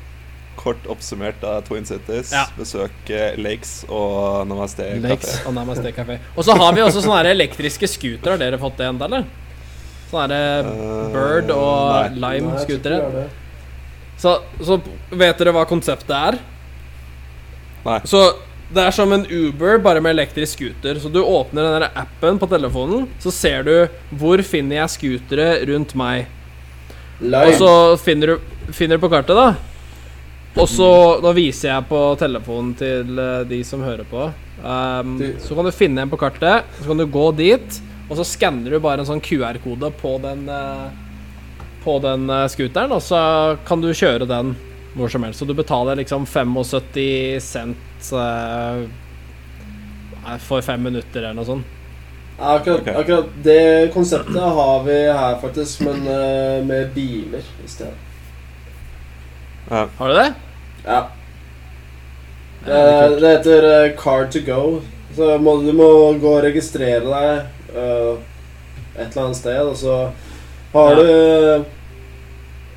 Kort oppsummert av Twin Cities. Ja. Besøk eh, Lakes og Namaste Lakes Café. og Namaste Café. Og så har vi også sånne elektriske scootere. Har dere fått det ennå, eller? Sånne her Eh, Bird og tror Lime-scootere. er. Så, så vet dere hva konseptet er? Nei. Så det er som en Uber, bare med elektrisk scooter. Så du åpner den der appen på telefonen, så ser du hvor finner jeg scootere rundt meg. Lime. Og så finner du, finner du på kartet, da. Og så Nå viser jeg på telefonen til eh, de som hører på. Um, så kan du finne en på kartet, så kan du gå dit, og så skanner du bare en sånn QR-kode på den eh, På den eh, scooteren, og så kan du kjøre den hvor som helst. Så du betaler liksom 75 cent uh, for fem minutter eller noe sånt. Akkurat, akkurat det konseptet har vi her, faktisk, men uh, med biler i stedet. Ja. Har du det? Ja. Det, det er det heter uh, Car to go. Så må, du må gå og registrere deg uh, et eller annet sted, og så har Ja. du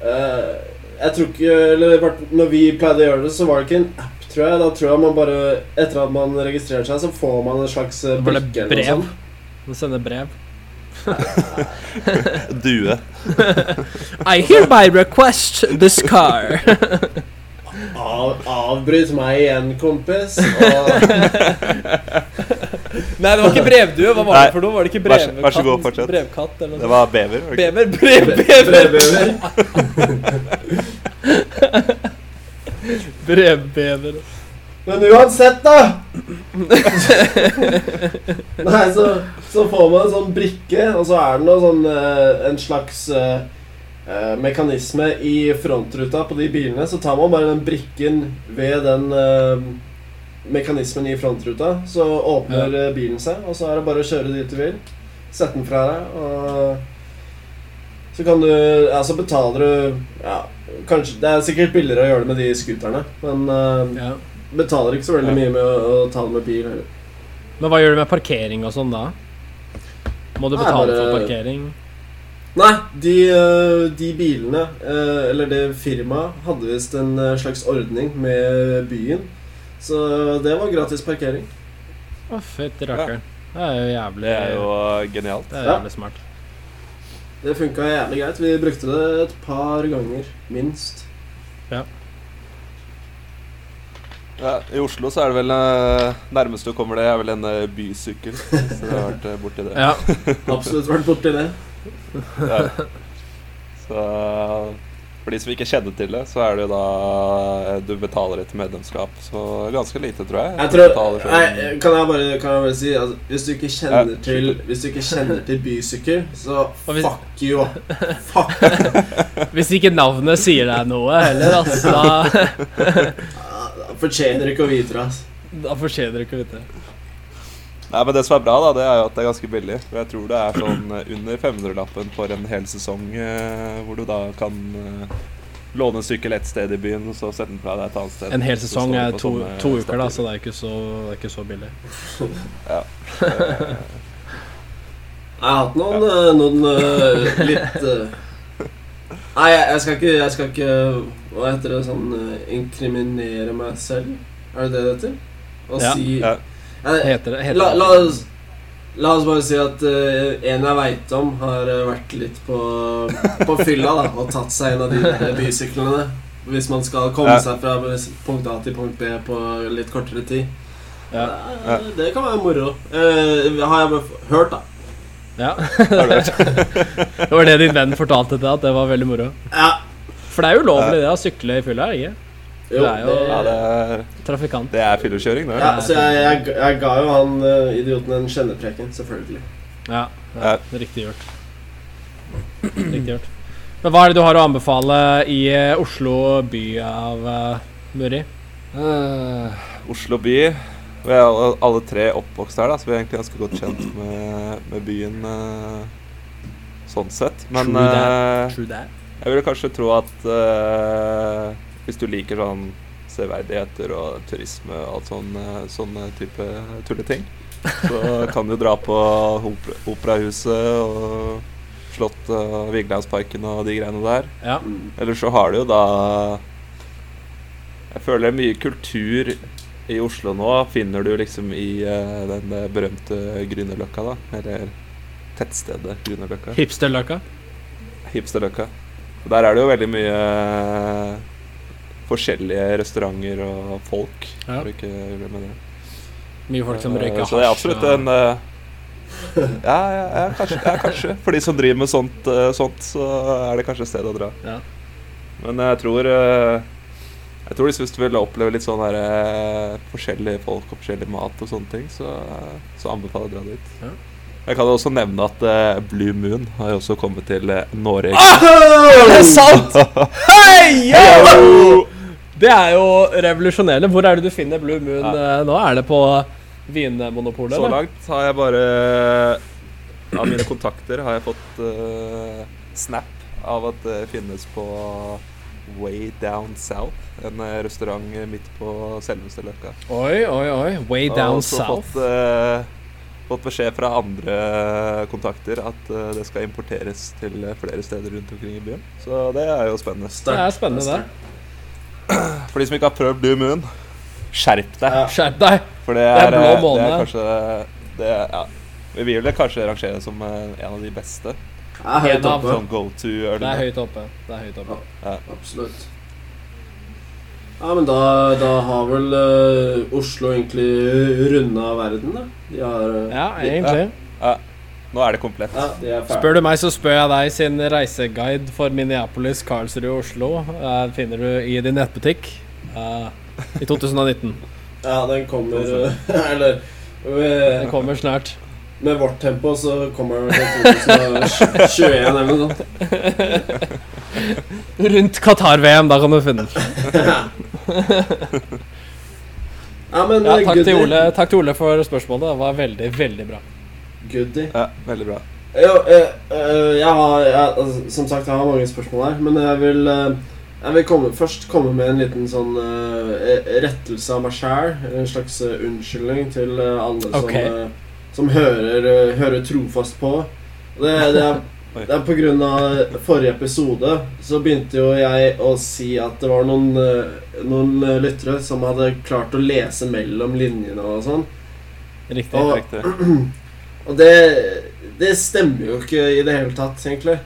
uh, Jeg tror ikke Eller når vi pleide å gjøre det, så var det ikke en app, tror jeg. Da tror jeg man bare Etter at man registrerer seg, så får man en slags eh, brikke eller noe brev? sånt. Du sender brev. Due. I hereby request this car. Av, avbryt meg igjen, kompis. Og Nei, det var ikke brevdue. Hva var det for noe? Var det ikke brevkatt? vær så god, fortsett. Brevkatt eller Det var bever. var? Bever, brev, bever. brevbever. Brevbever. Men uansett, da! Nei, så, så får man en sånn brikke, og så er det noe sånn eh, en slags eh, mekanisme i frontruta på de bilene. Så tar man bare den brikken ved den uh, mekanismen i frontruta, så åpner ja. bilen seg, og så er det bare å kjøre dit du vil. Sette den fra deg, og så kan du Ja, så betaler du Ja, kanskje Det er sikkert billigere å gjøre det med de scooterne, men uh, Ja. Betaler ikke så veldig Ja. mye med å, å ta det med bil heller. Men hva gjør du med parkering og sånn da? Må du Nei, betale bare- for parkering? Nei, de, eh, de bilene, eh, eller det firmaet, hadde visst en eh, slags ordning med byen. Så det var gratis parkering. Å, fytti rakkeren. Det er jo jævlig Det er jo genialt. Det er Ja. jævlig smart. Det funka jævlig greit. Vi brukte det et par ganger, minst. Ja, I Oslo så er det vel nærmest du kommer det, er vel en eh, bysykkel. Så du har vært eh, borti det. Ja. Absolutt vært borti det. Ja. Så for de som ikke kjenner til det, så er det jo da eh, du betaler et medlemskap. Så ganske lite, tror jeg. Jeg tror, nei, kan, jeg bare, kan jeg bare si altså, Hvis du ikke kjenner Ja. til Hvis du ikke kjenner til bysykkel, så hvis- fuck you. Fuck Hvis ikke navnet sier deg noe heller, altså, Da Fortjener ikke å vite det. Altså. da fortjener du ikke å vite det. Nei, men det som er bra, da, det er jo at det er ganske billig. For jeg tror det er sånn eh, under 500-lappen for en hel sesong, eh, hvor du da kan eh, låne en sykkel ett sted i byen, og så sette den fra deg et annet sted. En hel sesong er to, to uker, da, så det er ikke så, det er ikke så billig. Eh, Jeg har hatt noen, noen litt Nei, jeg, jeg skal ikke Jeg skal ikke Hva heter det sånn eh, Inkriminere meg selv? Er det det det heter? Å Ja. si ja. Heter det, heter la, det. la, oss, la oss bare si at uh, en jeg veit om, har eh, vært litt på, på fylla da, og tatt seg en av de bysyklene. Hvis man skal komme Ja. seg fra punkt A til punkt B på litt kortere tid. Ja. Eh, Det kan være moro. Uh, har jeg hørt, da. Ja. Det var det din venn fortalte til deg, at det var veldig moro. Ja. For det er jo ulovlig det å sykle i fylla, er det ikke? Jo, Det er jo- Ja, det er, Trafikant. det er fyllekjøring, det. Ja, så jeg, jeg, jeg ga jo han eh, idioten en kjennepreken, selvfølgelig. Ja, Ja. ja riktig gjort. Riktig gjort. Men hva er det du har å anbefale i eh, Oslo by av uh, Muri? Uh, Oslo by. Vi er alle, alle tre oppvokst her, da, så vi er egentlig ganske godt kjent med, med byen uh, sånn sett. Men True that. True that. Jeg vil kanskje tro at uh, hvis du liker sånn severdigheter og turisme og alt sånn, eh, sånne type tulleting, så kan du dra på opera, Operahuset og Slottet og Vigelandsparken og de greiene der. Ja. Eller så har du jo da Jeg føler mye kultur i Oslo nå finner du liksom i uh, den berømte Grünerløkka, da. Eller tettstedet Grünerløkka. Hipsterløkka. Hipsterløkka. Og Der er det jo veldig mye eh, forskjellige restauranter og folk. Ja. For ikke å glemme det. Mye folk som røyker røyker Så det er absolutt en eh, ja, ja, ja, kanskje, ja, kanskje. For de som driver med sånt, eh, sånt, så er det kanskje et sted å dra. Ja. Men jeg tror eh, Jeg tror hvis du vil oppleve litt sånn eh, forskjellige folk og forskjellig mat og sånne ting, så, så anbefaler jeg å dra dit. Jeg kan også nevne at uh, Blue Moon har også kommet til uh, Norge. Er det sant?! Hei! Det er jo revolusjonerende. Hvor er det du finner Blue Moon uh, nå? Er det på Vinmonopolet? Så langt har jeg bare Av mine kontakter har jeg fått snap av at det finnes på Way Down South, en restaurant midt på selveste Løkka. Oi, oi, oi. Way down south. Fått, fått beskjed fra andre kontakter at eh, det skal importeres til eh, flere steder rundt omkring i byen. Så det er jo spennende. Det er spennende, det. For de som ikke har prøvd Blue Moon, skjerp deg. Ja. Skjerp deg! For det er er, blå måne. det måned. er kanskje det ja. Vi vil det kanskje rangere som eh, en av de beste. Det er høyt oppe. Sånn Det er høyt oppe. Det er høyt oppe. Absolutt. Ja, men da, da har vel uh, Oslo egentlig runda verden, da. De har uh, Ja, egentlig. Nå er det komplett. Ja, de er. Spør du meg, så spør jeg deg sin reiseguide for Minneapolis, Karlsrud og Oslo. Uh, finner du i din nettbutikk eh, i 2019. Ja, den kommer Eller Den kommer snart. med vårt tempo så kommer den til 2021 eller noe sånt. Rundt Qatar-VM, da kan du finne den. Ja, men Ja, eh, takk, til. Ole, takk til Ole for spørsmålet. Det var veldig, veldig bra. Goodie. Ja, veldig bra. Jo, jeg, eh, jeg har jeg, altså, Som sagt, jeg har mange spørsmål her, men jeg vil eh, jeg vil komme, først komme med en liten sånn eh, rettelse av meg sjæl. En slags eh, unnskyldning til eh, alle okay. som, eh, som hører, eh, hører trofast på. Det, det, er, Oi. det er på grunn av forrige episode så begynte jo jeg å si at det var noen, eh, noen eh, lyttere som hadde klart å lese mellom linjene og sånn. Riktig. Og- Riktig. Og det, det stemmer jo ikke i det hele tatt, egentlig.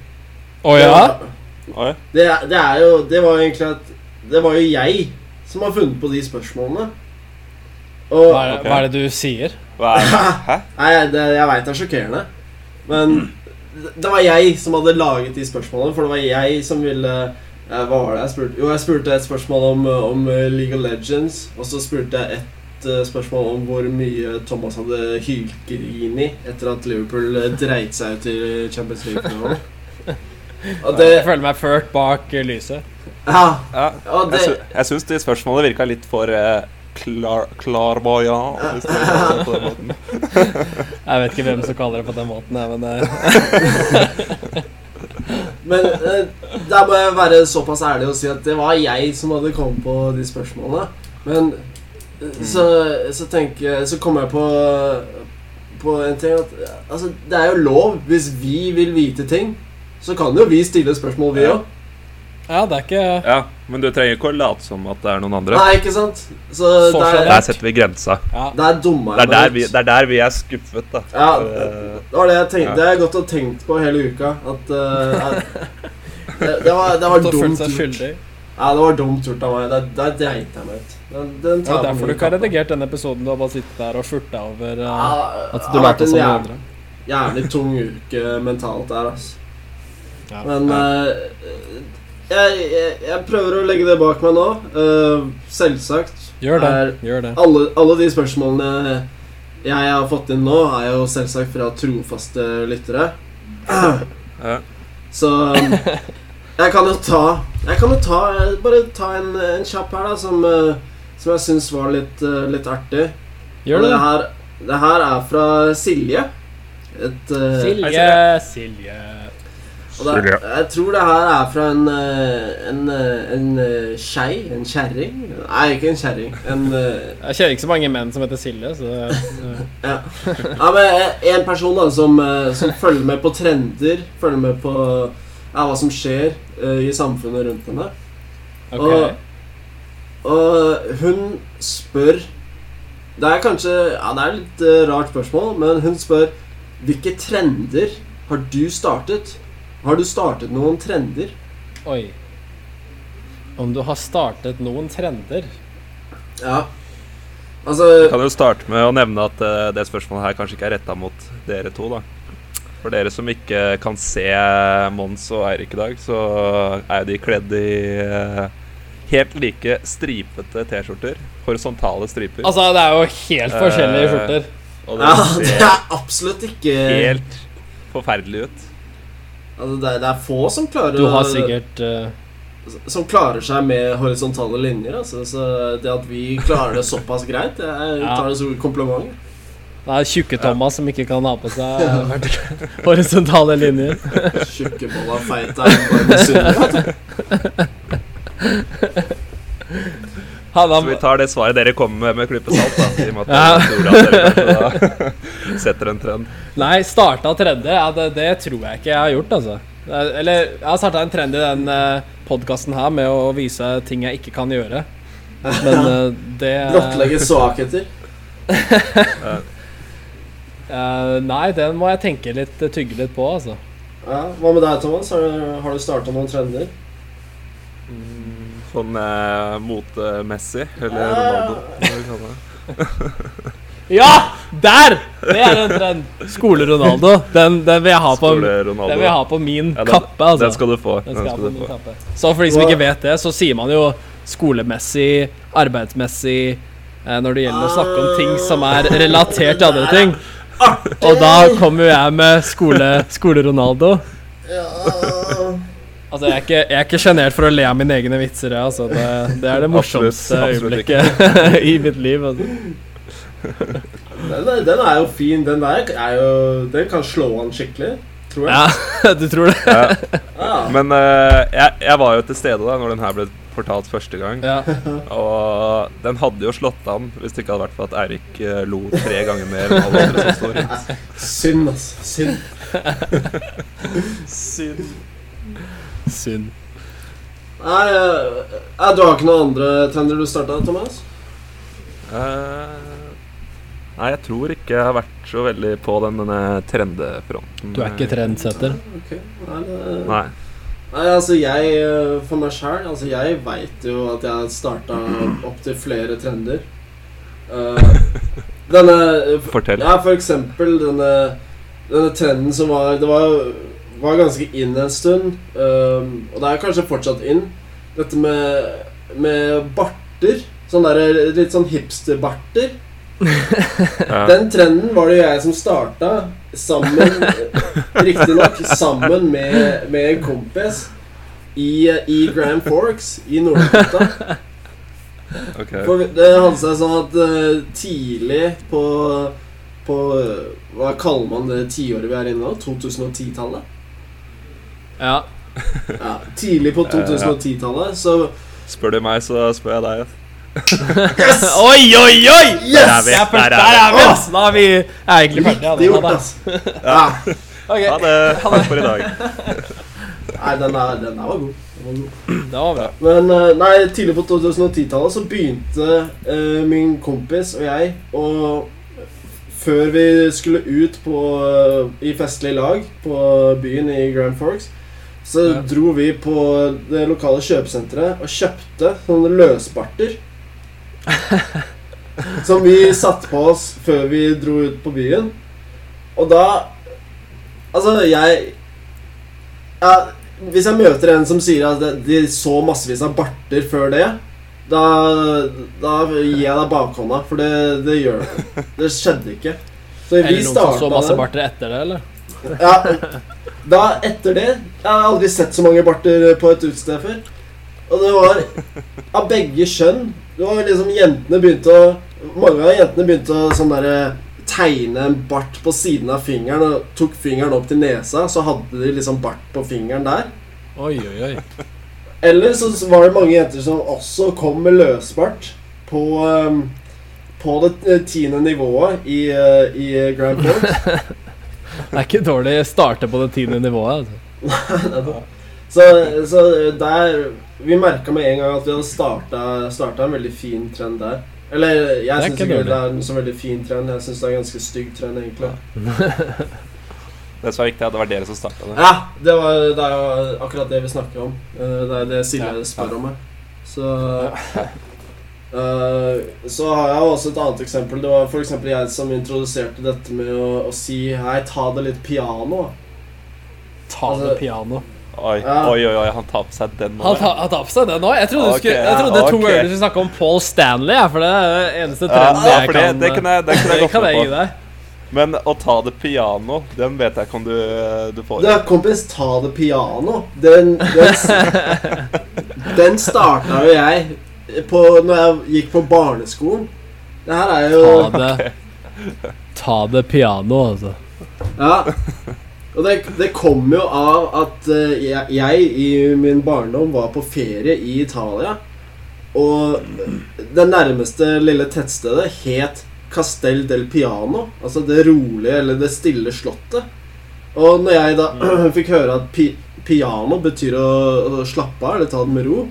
Å ja? Det, det er jo Det var egentlig at Det var jo jeg som har funnet på de spørsmålene. Og Hva er, okay. hva er det du sier? Hva er det? Hæ? Nei, det, jeg veit det er sjokkerende. Men det- det var jeg som hadde laget de spørsmålene, for det var jeg som ville eh, Hva var det jeg spurte? Jo, jeg spurte et spørsmål om, om eh, League of Legends, og så spurte jeg et eh, spørsmål om hvor mye Thomas hadde hylgrini etter at Liverpool eh, dreit seg ut i Champions League-finalen. Jeg føler meg ført bak eh, lyset. Ja. Ja, Ja, jeg, det, sy jeg syns de spørsmålene virka litt for uh, klar, klarvoyant. Hvis det er på den måten. Jeg vet ikke hvem som kaller det på den måten, jeg, men det Men eh, der må jeg være såpass ærlig og si at det var jeg som hadde kommet på de spørsmålene. Men eh, så, så tenker Så kommer jeg på På en ting at eh, Altså, det er jo lov. Hvis vi vil vite ting, så kan jo vi stille spørsmål, vi Ja. òg. Ja, det er ikke Ja, men du trenger ikke å late som at det er noen andre. Nei, ikke sant? Så der, Der setter vi grensa. Ja. der dumma Det er der vi, det er, der vi er skuffet, da. Ja, Eh, det var det jeg tenkte. Ja. Det har jeg gått og tenkt på hele uka. At uh, det, det var, det var dumt gjort. Ja, det var dumt gjort av meg. Der, der dreit jeg meg ut. Den, den Ja, derfor min du ikke har redigert denne episoden. Du har bare sittet der og furta over uh, Ja, at du lot som jæv- andre. Jævlig tung uke mentalt der, altså. Ja. Men eh, jeg, jeg, jeg prøver å legge det bak meg nå. Uh, selvsagt. Gjør det. er Gjør det. alle, alle de spørsmålene jeg har fått inn nå, er jo selvsagt fra trofaste lyttere. ja. Så jeg kan jo ta Jeg kan jo ta Bare ta en, en kjapp her, da, som, eh, som jeg syns var litt, eh, litt artig. Gjør Og det. det her, det her er fra Silje. Et, Silje, Silje, Silje og det, jeg tror det her er fra en eh, en, eh, en eh, skei. En kjerring. Nei, ikke en kjerring. Eh, Jeg kjenner ikke så mange menn som heter Silje, så eh, ja. ja, men eh, en person da som, eh, som følger med på trender, følger med på ja, hva som skjer uh, i samfunnet rundt henne. Okay. Og hun spør Det er kanskje Ja, det er litt uh, rart spørsmål, men hun spør Hvilke trender har du startet? Har du startet noen trender? Oi. Om du har startet noen trender Ja. Altså Jeg kan jo starte med å nevne at uh, det spørsmålet her kanskje ikke er retta mot dere to. da For dere som ikke kan se Mons og Eirik i dag, så er de kledd i, uh, helt like stripete T-skjorter. Horisontale striper. Altså, det er jo helt forskjellige Eh, skjorter. og Ja, det det er absolutt ikke helt forferdelig ut. Altså, det, er, det er få som klarer Du har sikkert uh... Som klarer seg med horisontale linjer. Altså, så det at vi klarer det såpass greit, det er, Ja. tar det som kompliment. Det er tjukke-Thomas som ikke kan ha på seg vertikale- horisontale linjer. Tjukkebolla feita er bare misunnelig. Så vi tar det svaret dere kommer med, med klype salt. Da, I og med at dere kanskje da setter en trend. nei, starta tredje, ja, det, det tror jeg ikke jeg har gjort, altså. Er- Eller jeg har starta en trend i den uh, podkasten her med å vise ting jeg ikke kan gjøre. Men eh, det Blottlegge svakheter. uh, Nei, den må jeg tenke litt, eh, tygge litt på, altså. Ja, hva med deg, Thomas? Har du, har du starta noen trender? Sånn eh, motemessig. Eller Ronaldo. hva vi kaller det. Ja! Der! Det er en trend. Skole-Ronaldo. Den, den vil jeg ha på vil jeg ha på min Ja, den- kappe, altså. Den skal du få. Skal skal du få. Så for de som ikke vet det, så sier man jo skolemessig, arbeidsmessig eh, når det gjelder å snakke om ting som er relatert til andre ting. Og da kommer jo jeg med skole, skole-Ronaldo. Ja. Altså, jeg er ikke, jeg er ikke sjenert for å le av mine egne vitser. Ja, Altså. Det, det er det morsomste Absolutt, absolutt øyeblikket i mitt liv. Altså. Den, er, den er jo fin. Den der er jo Den kan slå an skikkelig, tror jeg. Ja, du tror det? Ja. Ja. Men uh, jeg, jeg var jo til stede da når den her ble fortalt første gang. Ja. Og den hadde jo slått an hvis det ikke hadde vært for at Eirik uh, lo tre ganger mer enn alle andre som står rundt. Synd, altså. Synd. Synd. Synd. Nei, eh, eh, du har ikke noen andre trender du starta, Thomas? Uh, nei, jeg tror ikke jeg har vært så veldig på den denne trendefronten. Du er ikke trendsetter? Ok. Nei, det, Nei. Nei, altså jeg eh, For meg sjæl, altså jeg veit jo at jeg har starta opptil flere trender. Uh, denne eh, Fortell. Ja, for eksempel denne, denne trenden som var Det var, var ganske inn en stund, um, og det er kanskje fortsatt inn. Dette med, med barter. Sånn der, litt sånn hipsterbarter. Den trenden var det jo jeg som starta, sammen Riktignok sammen med, med en kompis i, i Grand Forks i Nord-Dakota. Ok. For det hadde seg sånn at uh, tidlig på På Hva kaller man det tiåret vi er inne nå? 2010-tallet? Ja. Ja, tidlig på 2010-tallet, så Spør du meg, så spør jeg deg. Yes! Oi, oi, oi! Yes! Der er vi. Er Der er vi, ass! Da er vi egentlig ferdig. Riktig gjort, ass. altså. Ja. Ok, Ha det. Takk for i dag. Nei, den der, den der var god. Den var god. Det var bra. Men eh, nei, tidlig på 2010-tallet så begynte uh, min kompis og jeg å Før vi skulle ut på, uh, i festlig lag på byen i Grand Forks, så Ja. dro vi på det lokale kjøpesenteret og kjøpte sånne løsbarter. som vi satte på oss før vi dro ut på byen. Og da Altså, jeg ja, Hvis jeg møter en som sier at de- så massevis av barter før det, da, da gir jeg deg bakhånda, for det, det gjør det. Det skjedde ikke. Så vi Eller noen som så masse barter etter det, eller? Ja, da etter det Jeg har aldri sett så mange barter på et utested før. Og det var av begge kjønn. Det var liksom Jentene begynte å Mange av jentene begynte å sånn derre tegne en bart på siden av fingeren og tok fingeren opp til nesa, så hadde de liksom bart på fingeren der. Oi, oi, oi. Eller så var det mange jenter som også kom med løsbart på um, På det eh, tiende nivået i, eh, i Grand Forks. Det er ikke dårlig å starte på det tiende nivået. Altså. Så, så der Vi merka med en gang at vi hadde starta, starta en veldig fin trend der. Eller jeg syns ikke ikke det er en så veldig fin trend. Jeg syns det er en ganske stygg trend, egentlig. Det som er viktig, er at det var dere som starta det. Ja, det, var, det er jo akkurat det vi snakker om. Eh, Det er det Silje Ja. spør om her. Så eh, Så har jeg også et annet eksempel. Det var f.eks. jeg som introduserte dette med å, å si Hei, ta det litt piano. Ta Altså- det piano. Oi, Ja. oi, oi, oi, han tar på seg den nå. Han tar han tar på seg den nå? Jeg trodde, okay, skulle, jeg trodde ja, to ok. ganger du skulle snakke om Paul Stanley, for det er det eneste Ja, trenden ja, jeg for det, kan det kunne jeg, det kan jeg det kan jeg gi deg. Men å ta det piano, den vet jeg ikke om du, du får. Ja, kompis, ta det piano. Den Den, den starta jo jeg på når jeg gikk på barneskolen. Det her er jo Ta det Ta det piano, altså. Ja. Og det, det kom jo av at eh, jeg, jeg i min barndom var på ferie i Italia. Og det nærmeste lille tettstedet het Castel del Piano. Altså det rolige eller det stille slottet. Og når jeg da fikk høre at pi, piano betyr å, å slappe av eller ta det med ro,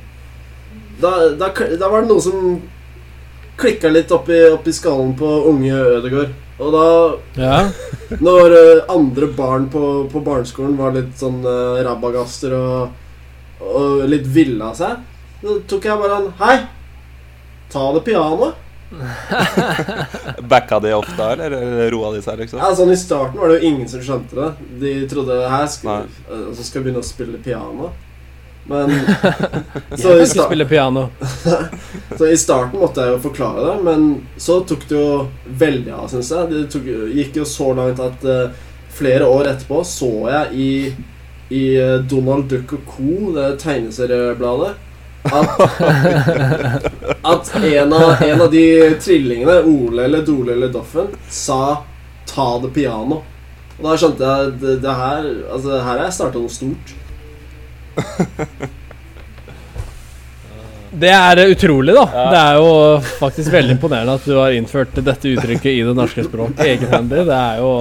da, da, da var det noe som klikka litt oppi, oppi skallen på unge Ødegård. Og da Ja. når eh, andre barn på, på barneskolen var litt sånn uh, rabagaster og, og litt ville av seg, så tok jeg bare en Hei, ta det pianoet. Backa de ofte, eller eller roa de seg, liksom? Ja, sånn I starten var det jo ingen som skjønte det. De trodde her skal, uh, så skal jeg begynne å spille piano. Men Jeg så kan i, ikke spille piano. så i starten måtte jeg jo forklare det, men så tok det jo veldig av, syns jeg. Det tok, gikk jo så langt at uh, flere år etterpå så jeg i, i eh, Donald Duck og Co., det tegneseriebladet, at, at en, av, en av de trillingene, Ole eller Dole eller Doffen, sa 'ta det piano'. Og da skjønte jeg at det, det her Altså, her har jeg starta noe stort. Det er utrolig, da. Det er jo faktisk veldig imponerende at du har innført dette uttrykket i det norske språk egenhendig. Det er jo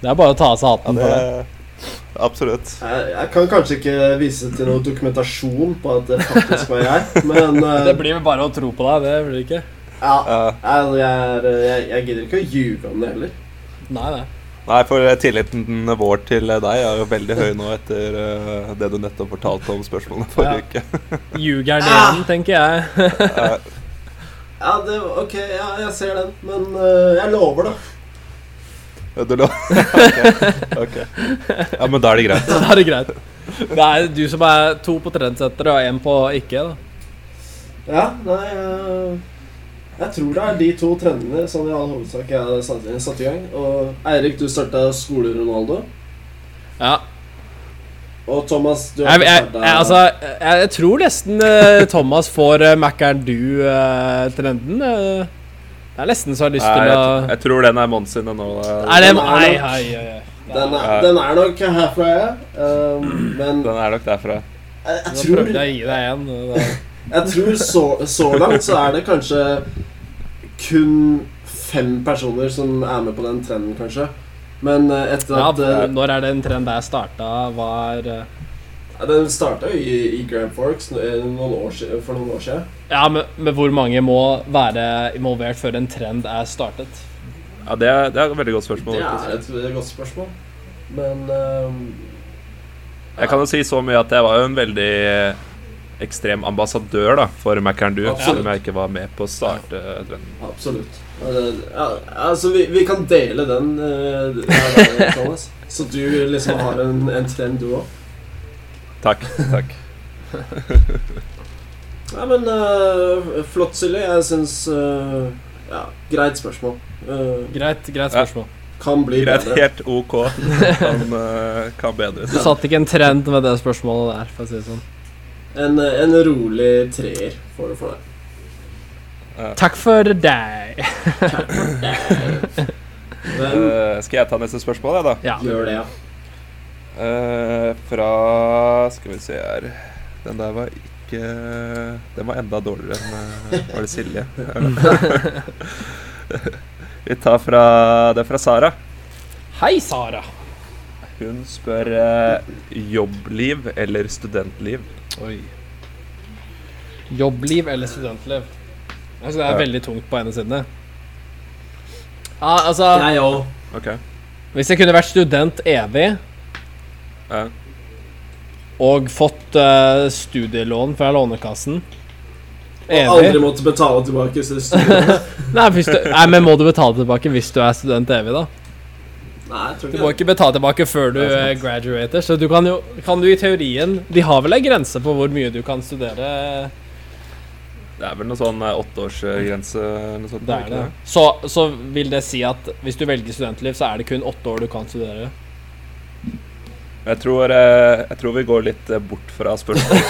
Det er bare å ta av seg Ja, hatten for det. det, absolutt. Jeg, jeg kan kanskje ikke vise til noen dokumentasjon på at det faktisk var jeg, men uh, Det blir vel bare å tro på deg, det blir det ikke? ja, Ja. jeg, jeg, jeg gidder ikke å ljuge om det heller. Nei, nei. Nei, for tilliten vår til deg er jo veldig høy nå etter uh, det du nettopp fortalte om spørsmålene forrige uke. Ljugeren igjen, tenker jeg. Eh, Ja, det, ok, ja, jeg ser den, men uh, jeg lover det. du lover? okay. ok. Ja, men da er det greit. Da er det greit. Det er du som er to på trendsetter og én på ikke, da. Ja, nei eh, Jeg tror det er de to trendene som i all hovedsak jeg har satt, satt i gang. Og Eirik, du starta skole-Ronaldo. Ja. Og Thomas, du Jeg, jeg, startet- jeg, altså, jeg, jeg tror nesten eh, Thomas får uh, Mækkern du-trenden. det er nesten så jeg har lyst Nei, til å jeg tror den er Mons sine nå. eh. Er Den er Nei, den, er, den er nok herfra, ja. Um, men Den er nok derfra. jeg, jeg Nå tror prøvde jeg å gi deg en. Jeg tror så, så langt så er det kanskje kun fem personer som er med på den trenden, kanskje. Men eh, etter Ja, at ja, når er det en trend der starta? Var eh, ja, Den starta jo i, i Grand Forks eh, noen år, for noen år siden. Ja, men, men hvor mange må være involvert før en trend er startet? Ja, det er, det er et veldig godt spørsmål. Det er et, et godt spørsmål. Men ehm, Jeg kan jo si så mye at jeg var jo en veldig ekstrem ambassadør da for Mækkern Du, Absolutt. selv om jeg ikke var med på å starte trenden. absolutt. Eh, Ja, altså, vi, vi kan dele den, eh, der, der, Thomas. Så du liksom har en, en trend, du òg. Takk. takk. Ja, men uh, flott, Silje. Jeg syns uh, Ja, greit spørsmål. Uh, Greit, greit spørsmål. kan bli Greit, bedre. helt ok. Kan, uh, kan bedres. Du satte ikke en trend med det spørsmålet der, for å si det sånn. En, en rolig treer får du for deg. Takk for deg. Men Eh, skal jeg ta neste spørsmål, jeg, da? Ja. gjør det, ja. Uh, fra Skal vi se her Den der var ikke Den var enda dårligere enn eh, Var det Silje? vi tar fra Det er fra Sara. Hei, Sara. Hun spør uh, jobbliv eller studentliv. Oi. Jobbliv eller studentliv? Altså, det er Ja. veldig tungt på ene siden. Ja, altså Jeg òg. Okay. Hvis jeg kunne vært student evig Ja. og fått uh, studielån fra Lånekassen Og aldri måtte betale tilbake. Nei, hvis du, nei, men må du betale tilbake hvis du er student evig, da? Nei, jeg tror Du må ikke betale tilbake før du eh, graduater, så du kan jo kan du i teorien De har vel en grense på hvor mye du kan studere? Det er vel noe sånn eh, åtteårsgrense noe sånt. Det er det. Så, så vil det si at hvis du velger studentliv, så er det kun åtte år du kan studere? Jeg tror, eh, jeg tror vi går litt bort fra spørsmålet.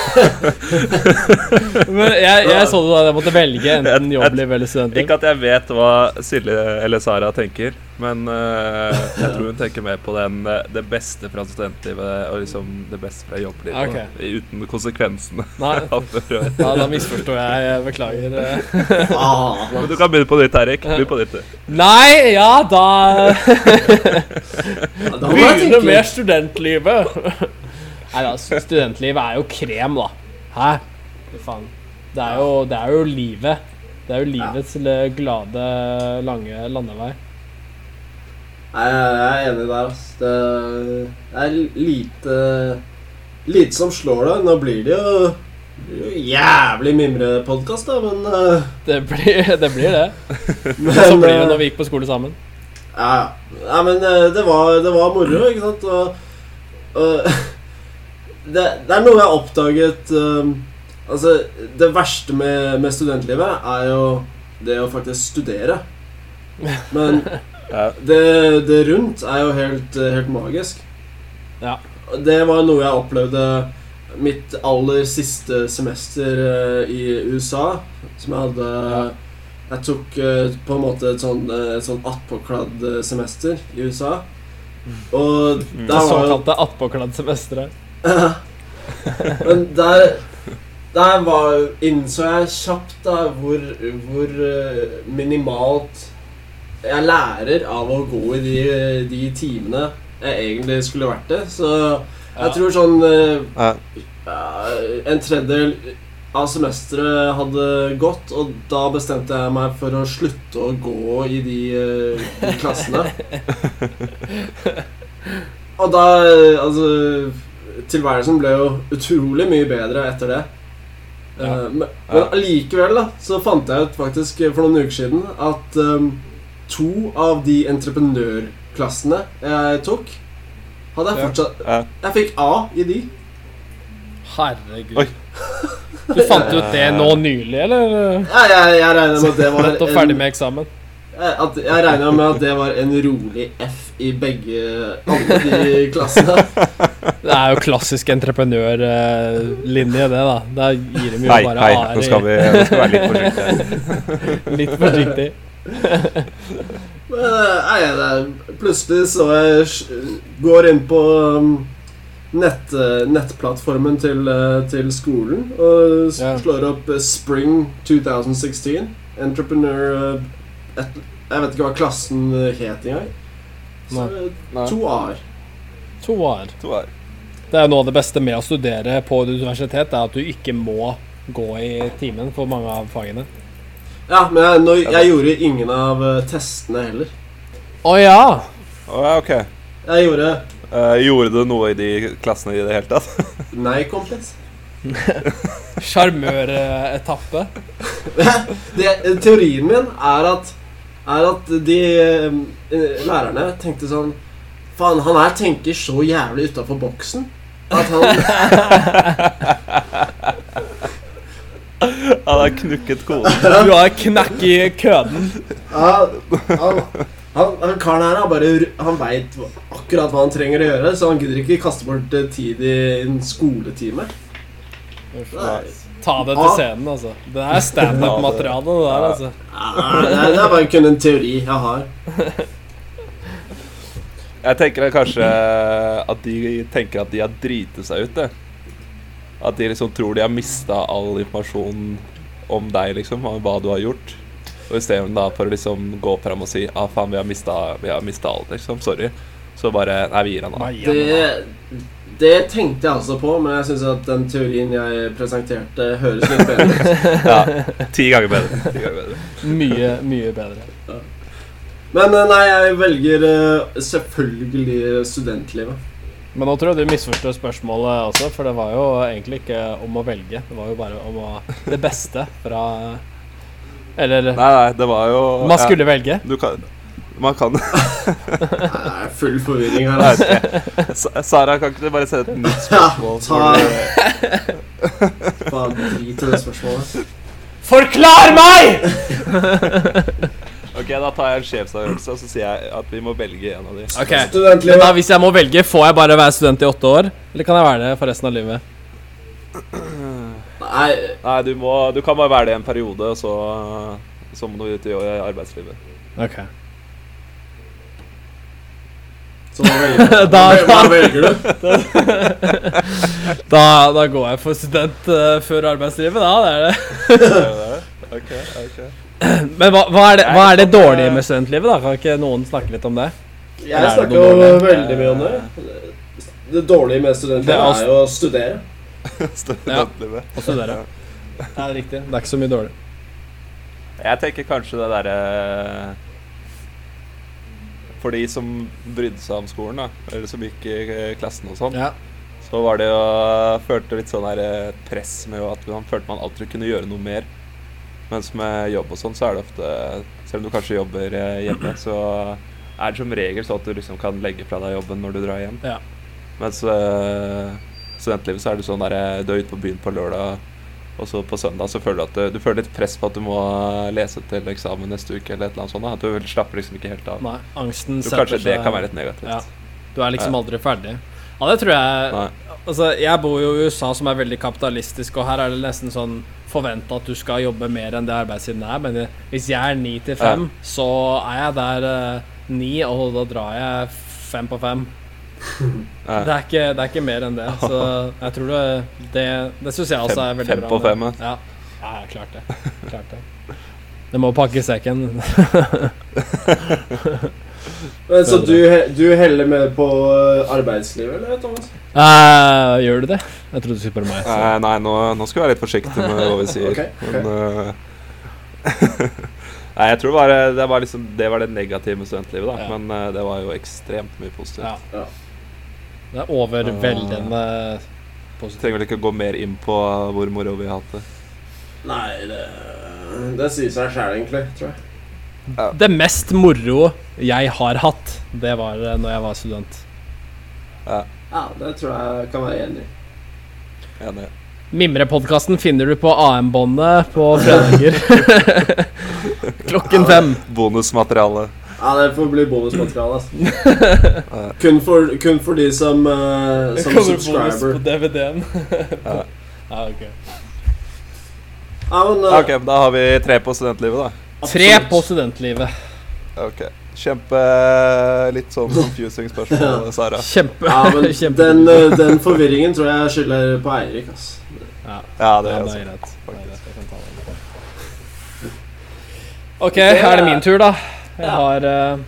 Men jeg, jeg så det da jeg måtte velge enten jobbliv eller studentliv. Ikke at jeg vet hva Silje eller Sara tenker, men uh, jeg tror hun tenker mer på den, eh, det beste fra studentlivet og liksom det beste fra jobblivet. Okay. Uten konsekvensene. Nei, ja, da misforstår jeg. Jeg beklager. eh. Ah, Men du kan begynne på nytt, Erik. Begynn på nytt. Nei, ja, da Begynne med studentlivet. Nei da, studentlivet er jo krem, da. Hæ? Fy faen. Det er jo, det er jo livet. Det er jo livets glade, lange landevei. Nei, jeg er enig der, ass. Det er lite Lite som slår det. Nå blir det jo, blir jo jævlig mimrepodkast, da, men uh, Det blir det. Blir det. Men, Så blir det eh, når vi gikk på skole sammen. Ja, ja. Men eh, det var, det var moro, ikke sant? Og, og det, det er noe jeg har oppdaget um, Altså, det verste med, med studentlivet er jo det å faktisk studere. Men Ja. det, det rundt er jo helt, eh, helt magisk. Ja. Det var noe jeg opplevde mitt aller siste semester eh, i USA, som jeg hadde Ja. Jeg tok eh, på en måte et sånn, uh, sånn attpåkladd eh, semester i USA. Og Mm. Der var såkalte attpåkladd-semesteret. Men der Der var, innså jeg kjapt da hvor, hvor eh, minimalt jeg lærer av å gå i de, de timene jeg egentlig skulle vært det. Så jeg Ja. tror sånn eh, Ja. ja, En tredjedel av semesteret hadde gått, og da bestemte jeg meg for å slutte å gå i de, eh, de klassene. Og da eh, Altså Tilværelsen ble jo utrolig mye bedre etter det. Ja. Eh, men allikevel da så fant jeg ut faktisk eh, for noen uker siden at eh, to av de entreprenørklassene jeg tok, hadde jeg fortsatt Ja. Jeg fikk A i de. Herregud. Oi. Du fant ut det nå nylig, eller? Ja, jeg, jeg regner med at det var Nettopp ferdig med eksamen. Jeg- At, jeg regna med at det var en rolig F i begge alle de klassene. Det er jo klassisk entreprenørlinje, det, da. Der gir de jo bare hei, A-er nå skal vi, nå skal være litt forsiktige. Litt forsiktig. Men eh, plutselig så jeg går inn på um, nett, eh, nettplattformen til, eh, til skolen og slår opp Spring 2016. Entrepreneur et, Jeg vet ikke hva klassen het engang. Så to A-er. To A-er. Det er noe av det beste med å studere på et universitet, er at du ikke må gå i timen for mange av fagene. Ja, men jeg, når, jeg gjorde ingen av eh, testene heller. Å ja! Å, ja, ok. Jeg gjorde uh, gjorde du noe i de klassene i det hele tatt? Nei, kompis. Sjarmøretappe. Teorien min er at, er at de eh, lærerne tenkte sånn Faen, han her tenker så jævlig utafor boksen. At han Han har knukket koden. Du har knekk i køden. ja, han, han, han karen her har bare Han veit akkurat hva han trenger å gjøre, så han gidder ikke kaste bort eh, tid i en skoletime. Nei. Ta det til scenen, altså. Det er standup-materiale, det der, altså. Ja, det, er, det er bare kun en teori jeg har. Jeg tenker kanskje at de tenker at de har driti seg ut, det. At de liksom tror de har mista all informasjon om deg, liksom, om hva du har gjort. Og istedenfor da for å liksom gå fram og si ah, faen, vi har mista vi har mistet alt, liksom. Sorry. Så bare Nei, vi gir han av. Det, det tenkte jeg altså på, men jeg syns at den teorien jeg presenterte, høres litt bedre ut. Ja, ti ganger bedre. Ti ganger bedre. Mye, mye bedre. Men eh, nei, jeg velger eh, selvfølgelig studentlivet. Men nå tror jeg du misforsto spørsmålet også, for det var jo egentlig ikke om å velge. Det var jo bare om å det beste fra Eller Nei, nei, det var jo Man skulle velge. Du kan, Man kan Nei, full forvirring her. Nei, Altså. Sara, kan ikke du bare sende et nytt Ja, spørsmål? ta For- Bare drit i det spørsmålet. Forklar meg! Ok, Da tar jeg en sjefsavgjørelse, og så sier jeg at vi må velge en av de. Ok, Men da, hvis jeg må velge, får jeg bare være student i åtte år? Eller kan jeg være det for resten av livet? Nei, Nei, du, må, du kan bare være det en periode, og så, så må du ut i arbeidslivet. Ok så hva velger du? Da- Hva velger du? Da, da går jeg for student uh, før arbeidslivet, da. Det er det. Ok, ok. Men hva, hva, er det, hva er det dårlige med studentlivet, da? Kan ikke noen snakke litt om det? Jeg Er snakker jo veldig mye om det. Det dårlige med studentlivet er er jo å studere. Studentlivet. Å studere. Det er riktig. Det er ikke så mye dårlig. Jeg tenker kanskje det derre For de som brydde seg om skolen, da, eller som gikk i eh, klassen og sånn, Ja. så var det jo Følte litt sånn der eh, press med at man følte man alltid kunne gjøre noe mer. Mens med jobb og sånn, så er det ofte Selv om du kanskje jobber eh, hjemme, så er det som regel sånn at du liksom kan legge fra deg jobben når du drar hjem. Ja. Mens uh, studentlivet så er det sånn der eh, du er ute på byen på lørdag, og så på søndag så føler du at du, du føler litt press på at du må lese til eksamen neste uke eller et eller annet sånt. At du slapper liksom ikke helt av. Nei, angsten du, kanskje det kan være litt negativt. Ja. Du er liksom aldri ferdig. Ja, det tror jeg Nei. Altså, jeg bor jo i USA, som er veldig kapitalistisk, og her er det nesten sånn forventa at du skal jobbe mer enn det arbeidstiden er. Men hvis jeg er ni til fem, så er jeg der ni, uh, og da drar jeg fem på fem. Ja. Det er ikke, det er ikke mer enn det. Så jeg tror det Det, det syns jeg også er veldig fem bra. på med- fem, Ja. ja, jeg klart det. Klart det. Det må pakke sekken. Men, så du, du heller med på eh, arbeidslivet, eller, Thomas? Eh, gjør du det? Jeg trodde du skulle spørre meg. Eh, nei, nå, nå skal vi være litt forsiktige med hva vi sier. Ok, ok. Men uh, Nei, jeg tror bare det var liksom Det var det negative med studentlivet, da. Ja. Men det var jo ekstremt mye positivt. Ja. Ja. Det er overveldende positivt. Trenger vel ikke gå mer inn på hvor moro vi har hatt det. Nei, det, det sier seg sjæl, egentlig, tror jeg. Det mest moro jeg har hatt, det var når jeg var student. Ja, Ja, det tror jeg kan være enig i. enig. Mimrepodkasten finner du på AM-båndet på fredager. Klokken fem. Bonusmateriale. Ja, det får bli bonusmateriale. Altså. kun, for, kun for de som, uh, som subscriber. Kommer bonus på DVD-en. Ja. ja, ok. Ja, men uh, Ok, da har vi tre på studentlivet, da. Tre på studentlivet. Ok. Kjempe Litt sånn confusing spørsmål, Sara. Kjempe. Ja, men kjempe. den, eh, den forvirringen tror jeg skylder på Eirik, Altså. ja. Ja, det er er greit. Er ta den. Er det min tur, da? Jeg Ja. har eh,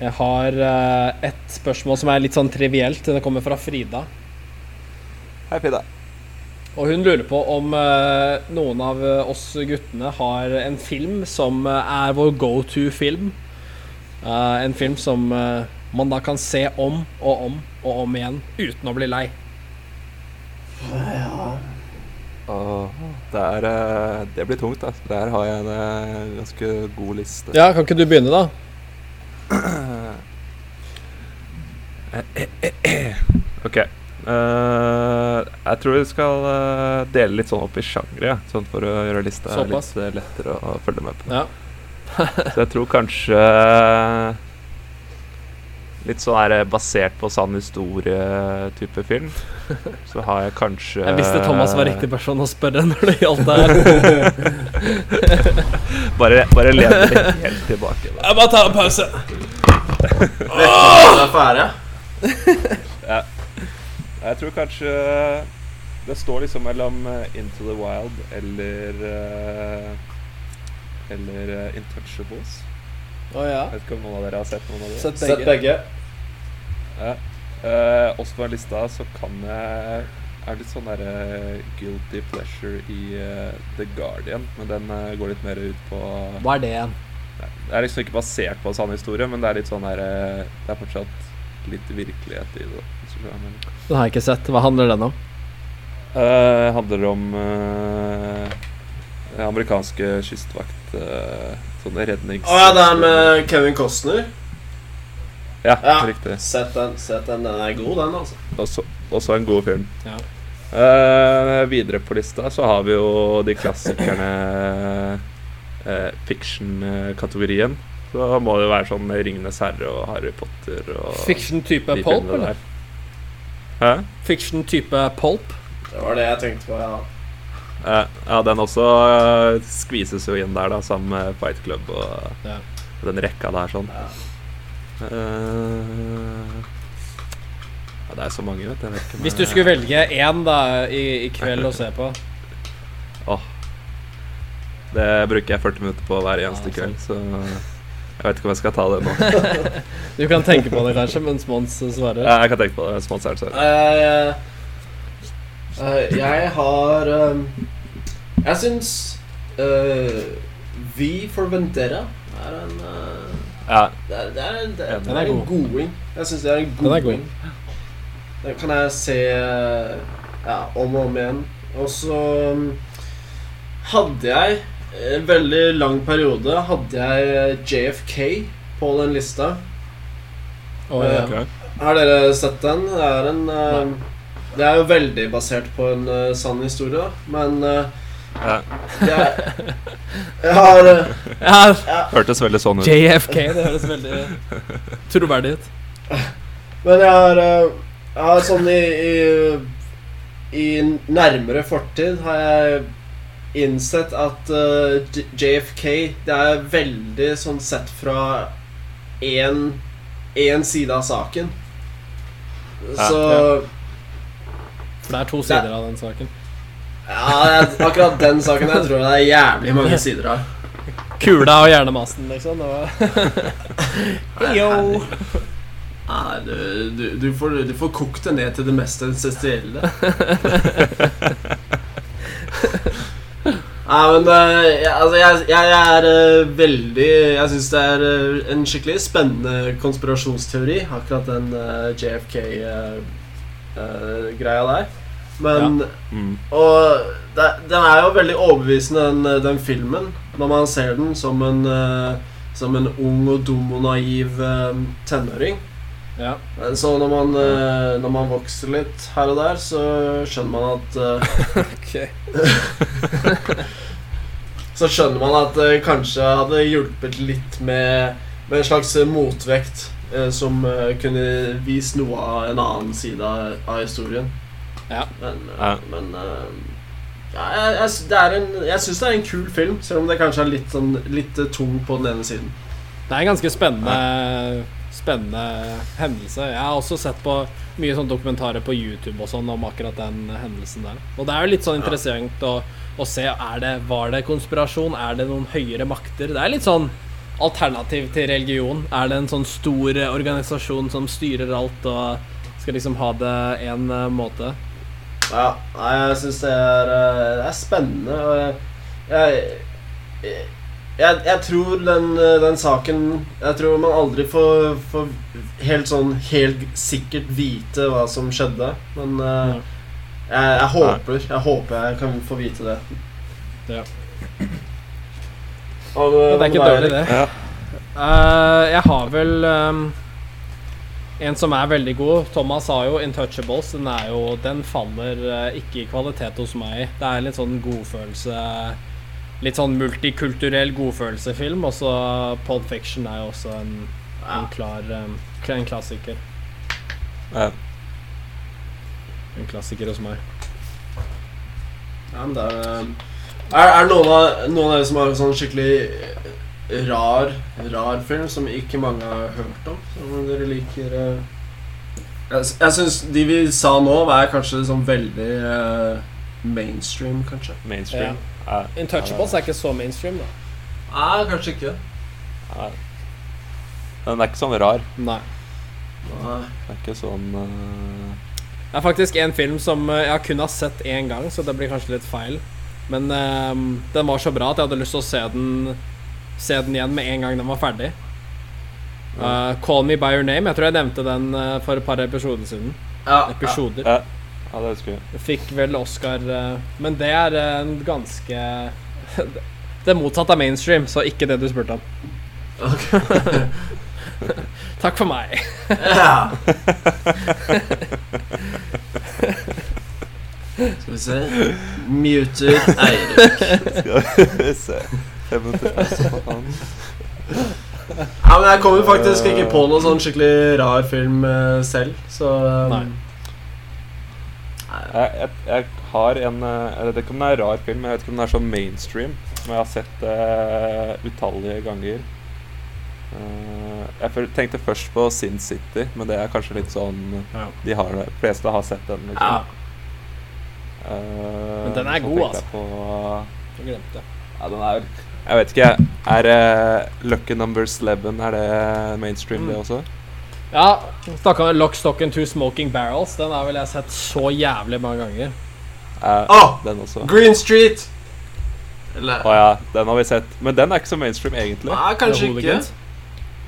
Jeg har eh, et spørsmål som er litt sånn trivielt. Det kommer fra Frida. Hei, Frida. Og hun lurer på om eh, noen av eh, oss guttene har en film som eh, er vår go to-film. En film som man da kan se om og om og om igjen uten å bli lei. Ja. Åh, det, er, det blir tungt, altså. Der har jeg en ganske god liste. Ja, kan ikke du begynne, da? Ok. Eh, jeg tror vi skal uh, dele litt sånn opp i sjangre, ja. sånn for å gjøre lista Såpass. litt eh, lettere å følge med på. Ja. Så jeg tror kanskje Litt sånn her basert på sann historie-type film. Så har jeg kanskje Jeg visste Thomas var riktig person å spørre når det gjaldt det her. Bare, bare len deg helt tilbake. Da. Jeg bare tar en pause. Det er ferdig, ja. Jeg tror kanskje det står liksom mellom eh, Into the Wild eller eh, Eller eh, Intouchables. Oh, ja. Jeg vet ikke om noen av dere har sett noen av dem. Sett Sett begge. begge. Ja. Eh, også på den lista så kan jeg er litt sånn der eh, guilty pleasure i uh, The Guardian, men den går litt mer ut på Hva er det igjen? Det er liksom ikke basert på en sann historie, men det er litt sånn der eh, Det er fortsatt litt virkelighet i det. hvis du skjønner. Den har jeg ikke sett. Hva handler den om? Uh, handler om uh, amerikanske kystvakt uh, Sånne rednings... Å ja, det er med Kevin Costner. Ja, Ja. riktig. Sett den. set den. Den er god, den, altså. Også, også en god film. Ja. Uh, videre på lista så har vi jo de klassikerne uh, fiction-kategorien. Så må det jo være sånn 'Ringenes herre' og 'Harry Potter' og Fiction-type pulp, eller? Hæ? Fiction-type pulp? Det var det jeg tenkte på, ja. Uh, ja, den også uh, skvises jo inn der, da, sammen med Fight Club og Ja. den rekka der sånn. ja. Uh, ja, det er så mange, vet du. Jeg Hvis du skulle velge én da i, i kveld å se på Åh. Det bruker jeg 40 minutter på hver eneste Ja, kveld, så jeg vet ikke om jeg skal ta det nå. Du kan tenke på det kanskje mens Mons svarer. Ja, jeg kan tenke på det. mens Mons er svarer. Uh, uh, jeg har um, Jeg syns uh, Vi for Vendera er en eh, Ja, Det er, det er, en- det er, den er en god. goding. Jeg syns det er en goding. Den kan jeg se eh, ja, om og om igjen. Og så um, hadde jeg en veldig lang periode hadde jeg JFK på den lista. Oh, ja. okay. Har dere sett den? Det er en eh, Det er jo veldig basert på en eh, sann historie. Men uh, ja. jeg, jeg har eh, ja, Hørtes veldig sånn ut. JFK, det høres veldig troverdig ut. Men jeg har, eh, jeg har sånn i, i I nærmere fortid har jeg innsett at uh, JFK Det er veldig sånn sett fra én side av saken. Ja, Så For det er to sider av den saken. Ja, akkurat den saken jeg tror det er jævlig mange sider av. Kula og hjernemassen, liksom. Det var Heyo. Nei, du, du, du, får, du får kokt det ned til det mest essensielle. Nei, men eh, jeg, altså, jeg, jeg er uh, veldig Jeg syns det er uh, en skikkelig spennende konspirasjonsteori, akkurat den JFK-greia eh, der. Men Mm. Og det, den er jo veldig overbevisende, den, den filmen, når man ser den som en Som en ung og dum og naiv tenåring. Ja. Så når man, eh, når man vokser litt her og der, så skjønner man at eh, Så skjønner man at det kanskje hadde hjulpet litt med, med en slags motvekt eh, som eh, kunne vist noe av en annen side av, historien. Ja. Men, eh, Ja. men eh, ja, jeg, jeg, det er en, jeg syns det er en kul film, selv om det kanskje er litt, sånn, litt eh, tung på den ene siden. Det er en ganske spennende Spennende hendelse. Jeg har også sett på mye sånn dokumentarer på YouTube og sånn om akkurat den hendelsen der. Og det er jo litt sånn interessant å, å se er det, Var det konspirasjon? Er det noen høyere makter? Det er litt sånn alternativ til religion. Er det en sånn stor eh, organisasjon som styrer alt og skal liksom ha det én måte? Ja, jeg syns det, eh, det er spennende. Jeg, jeg, jeg, jeg tror den, eh, den saken Jeg tror man aldri får, får helt sånn helt sikkert vite hva som skjedde. Men uh, jeg, jeg håper Jeg håper jeg kan få vite det. Ja. Og, det er ikke dårlig, det. Ja. Uh, jeg har vel um, en som er veldig god. Thomas sa jo 'Intouchables'. Den, er jo, den faller uh, ikke i kvalitet hos meg. Det er litt sånn godfølelse Litt sånn multikulturell godfølelsefilm. Og så Pod Fiction er jo også en, en klar en klassiker. Ja. En klassiker hos meg. Ja, men det er, er, er det noen av, noen av dere som har sånn skikkelig eh, rar, rar film som ikke mange har hørt om? Som dere liker eh? Jeg, jeg syns de vi sa nå, er kanskje sånn veldig eh, mainstream, kanskje. Mainstream. Ja. Intouchables er ikke så mainstream, da. Nei, kanskje ikke. Ja. Den er ikke sånn rar. Nei. Nei. Det er ikke sånn uh... Det er faktisk en film som eh, jeg kun har sett én gang, så det blir kanskje litt feil. Men um, den var så bra at jeg hadde lyst til å se den Se den igjen med en gang den var ferdig. Uh, 'Call Me By Your Name'. Jeg tror jeg nevnte den for et par episoder siden. Ja, Episoder. ja. Ja, det husker jeg. Fikk vel Oscar eh, Men det er en ganske Det motsatte av mainstream, så ikke det du spurte om. Takk for meg. Ja. Skal vi se Muter Eirik. Skal vi se. 500 penger på. Ja, men jeg kommer faktisk ikke på noen sånn skikkelig rar film eh, selv, så um, Nei. Jeg, jeg, jeg har en eh, Jeg vet ikke om det er en rar film, jeg vet ikke om den er så mainstream. Men jeg har sett det utallige ganger. Uh, jeg tenkte først på Sin City, men det er kanskje litt sånn Ja. De har det, fleste har sett den. Liksom. Ja. Uh, Men den er god, altså. På, du glemte ja, den er Jeg vet ikke. Er uh, Lucky Numbers 11 Er det mainstream, Mm. det også? Ja, snakka om Lock, Stock and Two Smoking Barrels. Den har vel jeg sett så jævlig mange ganger. Eh, oh, den også? Green Street! Eller Å ja, den har vi sett. Men den er ikke så mainstream, egentlig. Nei, kanskje ikke.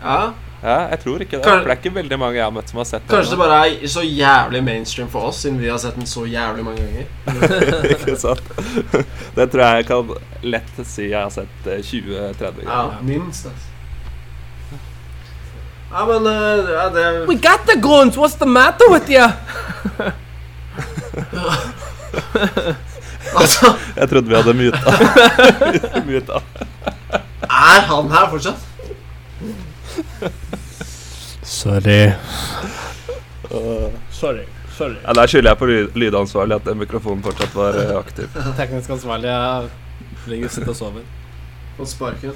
Ja, Ja, jeg tror ikke det. Kan- For det er ikke veldig mange jeg har møtt som har sett den. Kanskje det bare er så jævlig mainstream for oss, siden vi har sett den så jævlig mange ganger. ikke sant? Det tror jeg jeg kan lett si jeg har sett eh, 20-30 ganger. Ja, minst, altså. Ja, men eh, ja, det We got the guns! What's the matter with you? Altså, Jeg trodde vi hadde muta. muta. er han her fortsatt? Sorry. Uh, Sorry. Sorry. ja, der skylder jeg på lyd lydansvarlig at den mikrofonen fortsatt var eh, aktiv. Teknisk ansvarlig ligger og sover. Og sparken.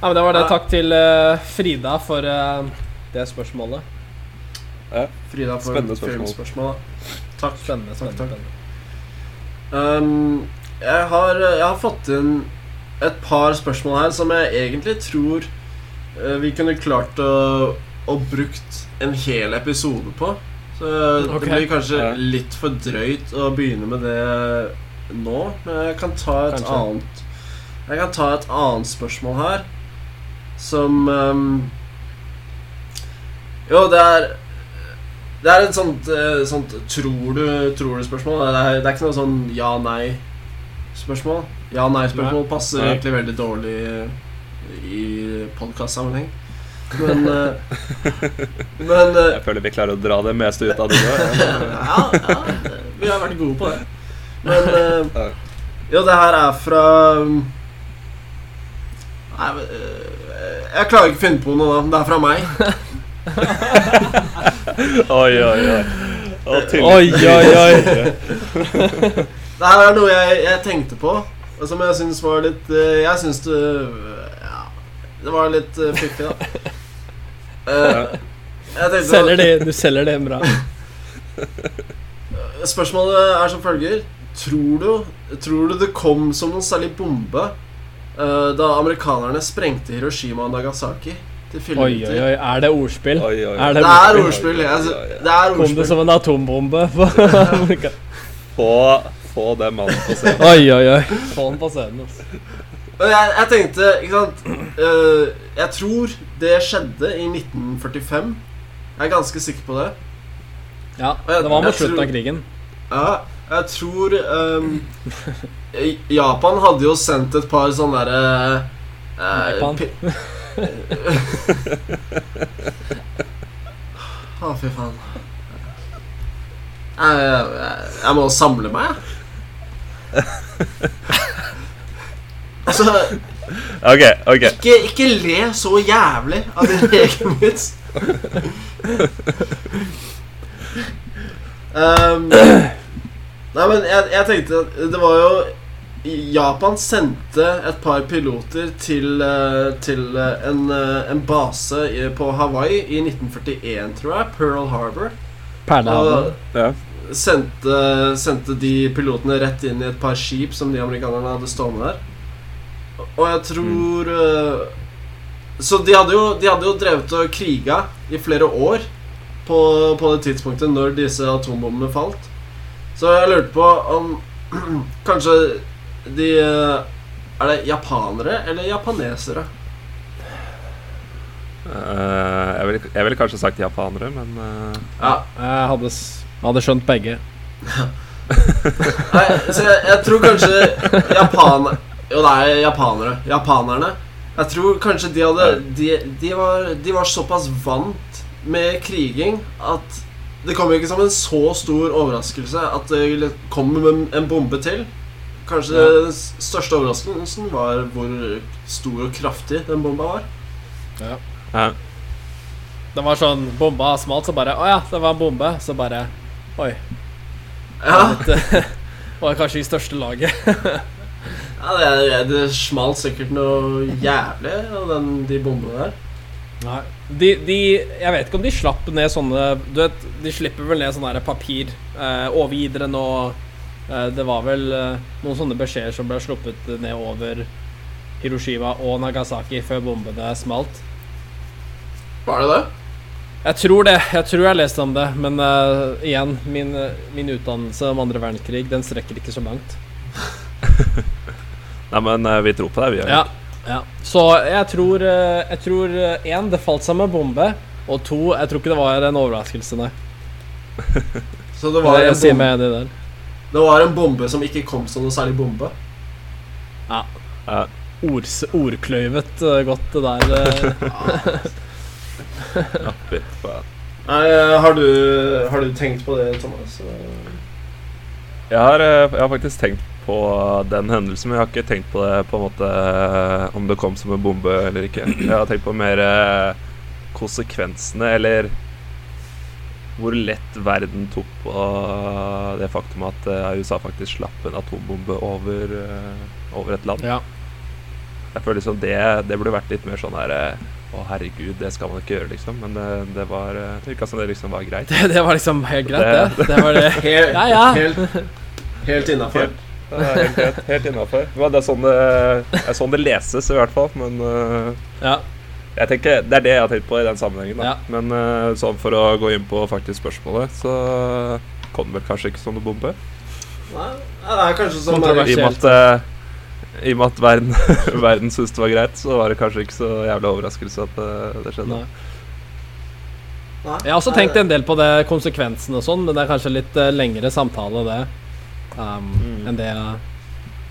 Ja, men Det var det. Takk til uh, Frida for uh, det spørsmålet. Frida for Spennende spørsmål. filmspørsmål. Takk. Spennende. spennende, takk. spennende. Um, jeg, har, jeg har fått inn et par spørsmål her som jeg egentlig tror uh, vi kunne klart å, å brukt en hel episode på. Så okay. det blir kanskje Ja. litt for drøyt å begynne med det nå, men jeg kan ta et Kanskje. annet Jeg kan ta et annet spørsmål her som um, Jo, det er det er et sånt, eh, sånt tror du tror du-spørsmål. Det, det er ikke noe sånn ja-nei-spørsmål. Ja-nei-spørsmål passer Nei. egentlig veldig dårlig i podkast-sammenheng. Men eh, Men eh, Jeg føler vi klarer å dra det meste ut av det. nå, ja. ja, vi har vært gode på det. Men eh, Jo, det her er fra um, Nei, eh, Jeg klarer ikke å finne på noe, da. Det er fra meg. Oi, oi, oi. Oi, oi, oi. Det her er noe jeg, jeg tenkte på, og som jeg syns var litt eh, Jeg syns det Ja, det var litt uh, fiffig, da. Eh, jeg Selger det, du selger det bra. Spørsmålet er som følger. Tror du, tror du det kom som noen særlig bombe eh, da amerikanerne sprengte Hiroshima og Nagasaki Oi, oi, oi. Er det ordspill? Oi, oi, oi. Er Det det er ordspill? ordspill. Ja. det er Kom det som en atombombe? på- Få, få den mannen på scenen. oi, oi, oi. Få den på scenen. Altså. Jeg, jeg tenkte, ikke sant uh, Jeg tror det skjedde i 1945. Jeg er ganske sikker på det. Ja, det var mot slutten av krigen. Ja, jeg tror um, Japan hadde jo sendt et par sånne derre uh, Japan. pi- Å, fy faen. Jeg, jeg, jeg må samle meg, jeg. altså, Ok, ok. ikke, ikke le så jævlig av din egen vits. um, nei, men jeg, jeg tenkte at det var jo Japan sendte et par piloter til, eh, til eh, en, eh, en base på Hawaii i 1941, tror jeg. Pearl Harbor. Perlehavet. Og Ja. sendte, sendte de pilotene rett inn i et par skip som de amerikanerne hadde stående der. Og jeg tror eh, Så de hadde, jo, de hadde jo drevet og kriga i flere år på, på det tidspunktet når disse atombombene falt. Så jeg lurte på om kanskje de eh, Er det japanere eller japanesere? Uh, jeg ville jeg ville kanskje sagt japanere, men uh, Ja. Jeg hadde, hadde skjønt begge. Nei, så jeg, jeg tror kanskje japanere Jo, det er japanere. Japanerne Jeg tror kanskje de hadde De, de, var, de var såpass vant med kriging at det kom ikke som en så stor overraskelse at det kom med en bombe til. Kanskje Ja. den største overraskelsen var hvor stor og kraftig den bomba var. Ja. Det var sånn bomba smalt, så bare Å ja, det var en bombe. Så bare Oi. Ja, Det var kanskje i største laget. ja det, det smalt sikkert noe jævlig av de bombene der. Nei. De, de Jeg vet ikke om de slapp ned sånne Du vet, de slipper vel ned sånne papir eh, over Idren og eh, Det var vel eh, noen sånne beskjeder som ble sluppet ned over Hiroshima og Nagasaki før bombene smalt. Var det det? Jeg tror det. Jeg tror jeg leste om det. Men uh, igjen, min, min utdannelse om andre verdenskrig Den strekker ikke så langt. Nei, men eh, vi tror på deg, vi. Ja, ja. Så jeg tror eh, Jeg tror én, det falt seg med bombe. Og to, jeg tror ikke det var en overraskelse, nei. Så det var, det, en bombe, det var en bombe som ikke kom som noe særlig bombe. Ja. Ords, ordkløyvet eh, godt, det der. eh. Ja, faen. Nei, eh, har du, har du tenkt på det, Thomas? Jeg har, eh, jeg har faktisk tenkt på den hendelsen, men jeg har ikke tenkt på det på en måte om det kom som en bombe eller ikke. Jeg har tenkt på mer eh, konsekvensene, eller hvor lett verden tok på det faktum at eh, USA faktisk slapp en atombombe over, eh, over et land. Ja. Jeg føler liksom det, det burde vært litt mer sånn her Å, herregud, det skal man ikke gjøre, liksom. Men det, det var Det virka som det liksom var greit. Det, det var liksom helt greit, Det- det. Det var det. Helt, Ja, ja. helt, helt innafor. Helt, ja, helt, helt, helt innafor. Det er sånn det, det er sånn det leses, i hvert fall. Men eh, Ja. jeg tenker, det er det jeg har tenkt på i den sammenhengen. Da. Ja. Men sånn for å gå inn på faktisk spørsmålet, så kom det vel kanskje ikke som noe bombe. Nei, det er kanskje sånn I og med at, i og med at verden, verden syntes det var greit, så var det kanskje ikke så jævlig overraskelse at det, det skjedde. Nei. Nei, Jeg har også tenkt en del på det konsekvensene og sånn, men det er kanskje litt uh, lengre samtale, det. Um, Mm. enn, det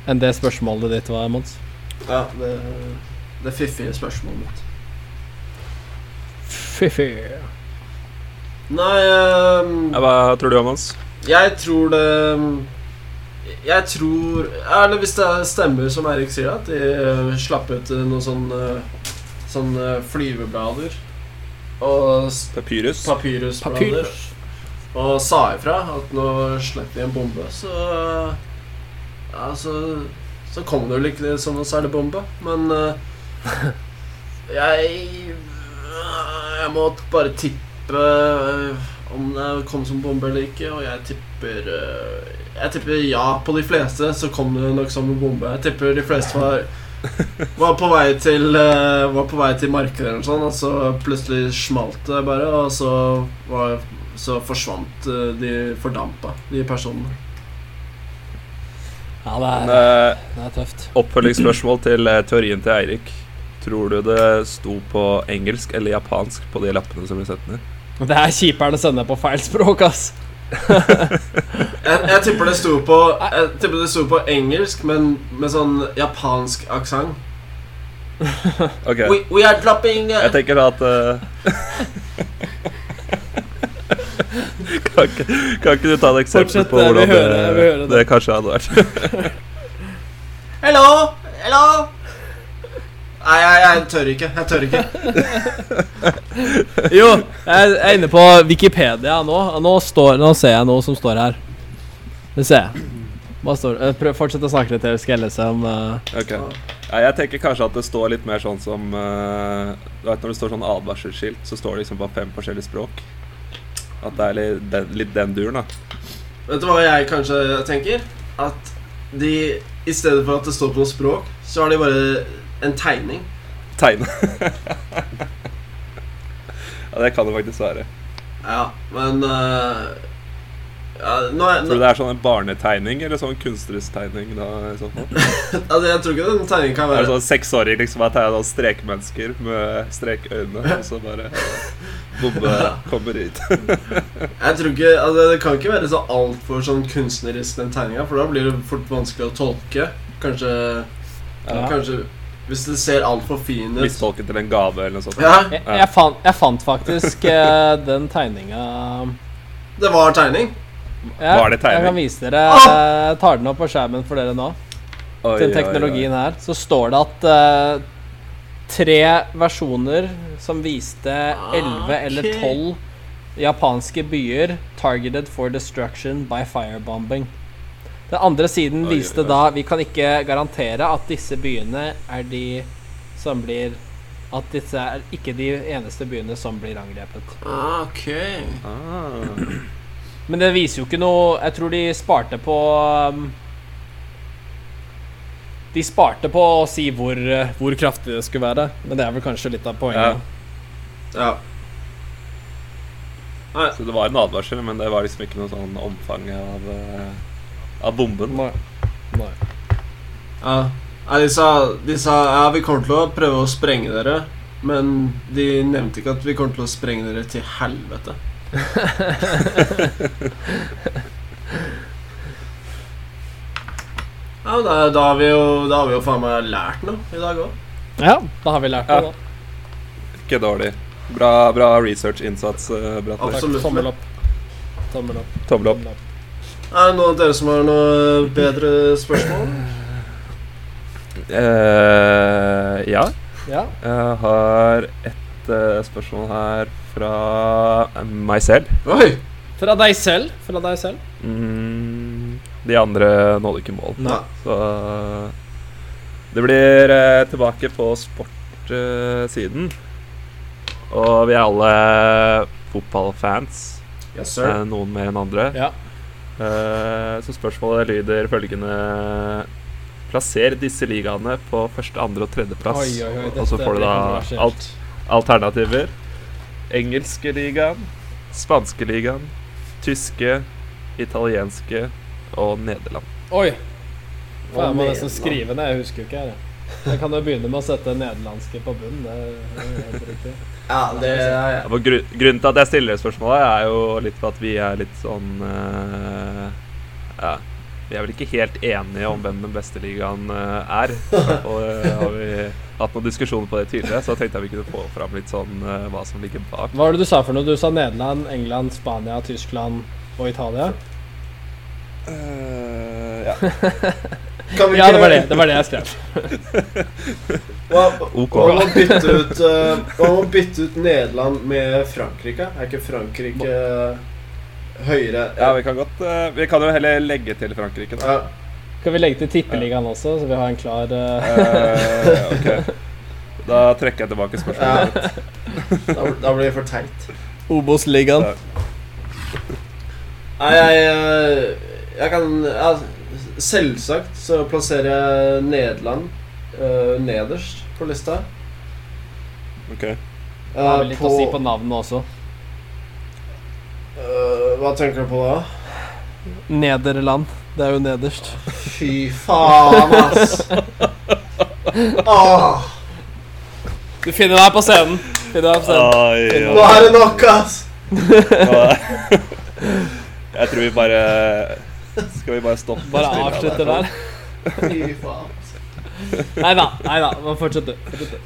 enn det spørsmålet ditt var, Mons. Ja, det, det fiffige spørsmålet mitt. Fy-fy. Nei um, Ja, hva tror du, Mons? Jeg tror det Jeg tror Eller hvis det stemmer som Erik sier, at de eh, slapp ut eh, noen sånne Sånne flyveblader og Papyrus? papyrusblader Papyrus. Og sa ifra at nå slipper vi en bombe, så Ja, så, så kom det vel ikke som noe særlig bombe, men uh, jeg Jeg må bare tippe eh, om det kom som bombe eller ikke, og jeg tipper eh, Jeg tipper ja på de fleste, så kom det nok som en bombe. Jeg tipper de fleste var var på vei til Var på vei til markedet eller noe sånt, og så plutselig smalt det bare, og så var så forsvant eh, de fordampa, de personene. Ja, det er, Men, det er tøft. Oppfølgingsspørsmål til eh, teorien til Eirik. Tror du det sto på engelsk eller japansk på de lappene som ble sendt ned? Det er kjipere å sende på feil språk, ass. Jeg, jeg tipper det sto på Jeg tipper det sto på engelsk, men med sånn japansk aksent. Okay. We, we are dropping uh, jeg tenker da at eh, kan, ikke, kan ikke du ta et eksempel Fortsett, på hvordan det, jeg det, det. det kanskje hadde vært? Hello! Hello! Nei, jeg, jeg tør ikke. Jeg tør ikke. Jo, jeg er inne på Wikipedia nå. Nå, står, nå ser jeg noe som står her. Det ser jeg. Hva står det? Eh, Prøv Fortsett å snakke litt til, skal jeg lese om eh, Ok ja, Jeg tenker kanskje at det står litt mer sånn som uh, Du vet Når det står sånn advarselsskilt, så står det liksom på fem forskjellige språk. At det er litt den, litt den duren, da. Vet du hva jeg kanskje tenker? At de i stedet for at det står på noe språk, så har de bare en tegning. Tegne. ja, det kan det faktisk være. Ja, men uh, ja, nå er, Tror du det er sånn en barnetegning eller sånn kunstnerisk tegning? da i så fall? altså, Jeg tror ikke den tegningen kan være det er sånn seksåring liksom har tegna sånn strekmennesker med strekøyne, og så bare Bombe kommer ut. Jeg tror ikke, altså Det kan ikke være så altfor sånn kunstnerisk, den tegninga, for da blir det fort vanskelig å tolke. Kanskje Ja. Kanskje Hvis det ser altfor fin ut. Mistolket til en gave eller noe sånt. Ja, Jeg, jeg, fant, jeg fant faktisk uh, den tegninga det var tegning. ja, Var det tegning? Jeg kan vise dere. Ah! Jeg tar den opp på skjermen for dere nå. Oi, Til oi, oi. teknologien her. Så står det at eh, tre versjoner som viste 11 eller tolv 12 japanske byer targeted for destruction by firebombing. Den andre siden Oi, viste oi, oi. da Vi kan ikke garantere at disse byene er de som blir At disse er ikke de eneste byene som blir angrepet. Ah, ok. Ah. Men det viser jo ikke noe Jeg tror de sparte på um, De sparte på å si hvor, uh, hvor kraftig det skulle være. Men det er vel kanskje litt av poenget. Ja. Nei, Så det var en advarsel, men det var liksom ikke noe sånn omfang av, eh, av bomben. Nei. Nei. ja. Nei, de, sa, de sa ja, vi kommer til å prøve å sprenge dere, men de nevnte ikke at vi kommer til å sprenge dere til helvete. ja, men da, da, har vi jo, da har vi jo faen meg lært noe i dag òg. Ja, da har vi lært Ja. det, da. Ikke dårlig. Bra, bra research-innsats, uh, Brattler. Absolutt. Tommel opp. Tommel opp. Tommel opp. Tommel opp. Er det noen av dere som har noe bedre spørsmål? Eh, ja. Ja. Jeg har et eh, spørsmål her fra meg selv. Oi! Fra deg selv. Fra deg selv. Mm, de andre nådde ikke mål. Nei. Så det blir eh, tilbake på sportsiden. Og vi er alle fotballfans. Yes, eh, noen mer enn andre. Ja. Eh, så spørsmålet lyder følgende Plasser disse ligaene på første, andre og tredjeplass. Oi, oi, oi, og så får du da alt alternativer. Engelske ligaen, spanske ligaen, tyske, italienske og Nederland. Oi. Faen, jeg må Nederland. nesten skrive ned. Jeg husker jo ikke. Jeg, jeg kan jo begynne med å sette nederlandske på bunnen. Det er helt riktig. Ja, det er Ja, grunnen til at jeg stiller det spørsmålet, er jo litt for at vi er litt sånn uh, Ja. Vi er vel ikke helt enige om hvem den beste ligaen uh, er. Og uh, har vi hatt noen diskusjoner på det tidligere, så tenkte jeg vi kunne få fram litt sånn hva som ligger bak. Hva var det du sa for noe? Du sa Nederland, England, Spania, Tyskland og Italia? Eh, ja. Ja, det var det. Det var det jeg skrev. Hva, Ok. hva må bytte ut uh, bytte ut Nederland med Frankrike? Er ikke Frankrike høyere ja, vi kan godt uh, Vi kan jo heller legge til Frankrike, da. Ja. Kan vi legge til tippeligaen også, så vi har en klar uh... Eh, ok. Da trekker jeg tilbake spørsmålet. Da, da blir det for teit. Obos-ligaen? Nei, jeg, eh, jeg kan ja, Selvsagt så plasserer jeg Nederland uh, nederst på lista. Ok. Uh, Det har vel litt å si på navnet også. Uh, Hva tenker du på da? Nederland. Det er jo nederst. Fy faen, ass! Åh, Du finner deg på scenen. Finner deg på scenen. Oi, nå er det nok, ass! Jeg tror vi bare Skal vi bare stoppe? Bare avslutte der? faen. Nei da. Nei da. Men fortsett, du. Fortsett.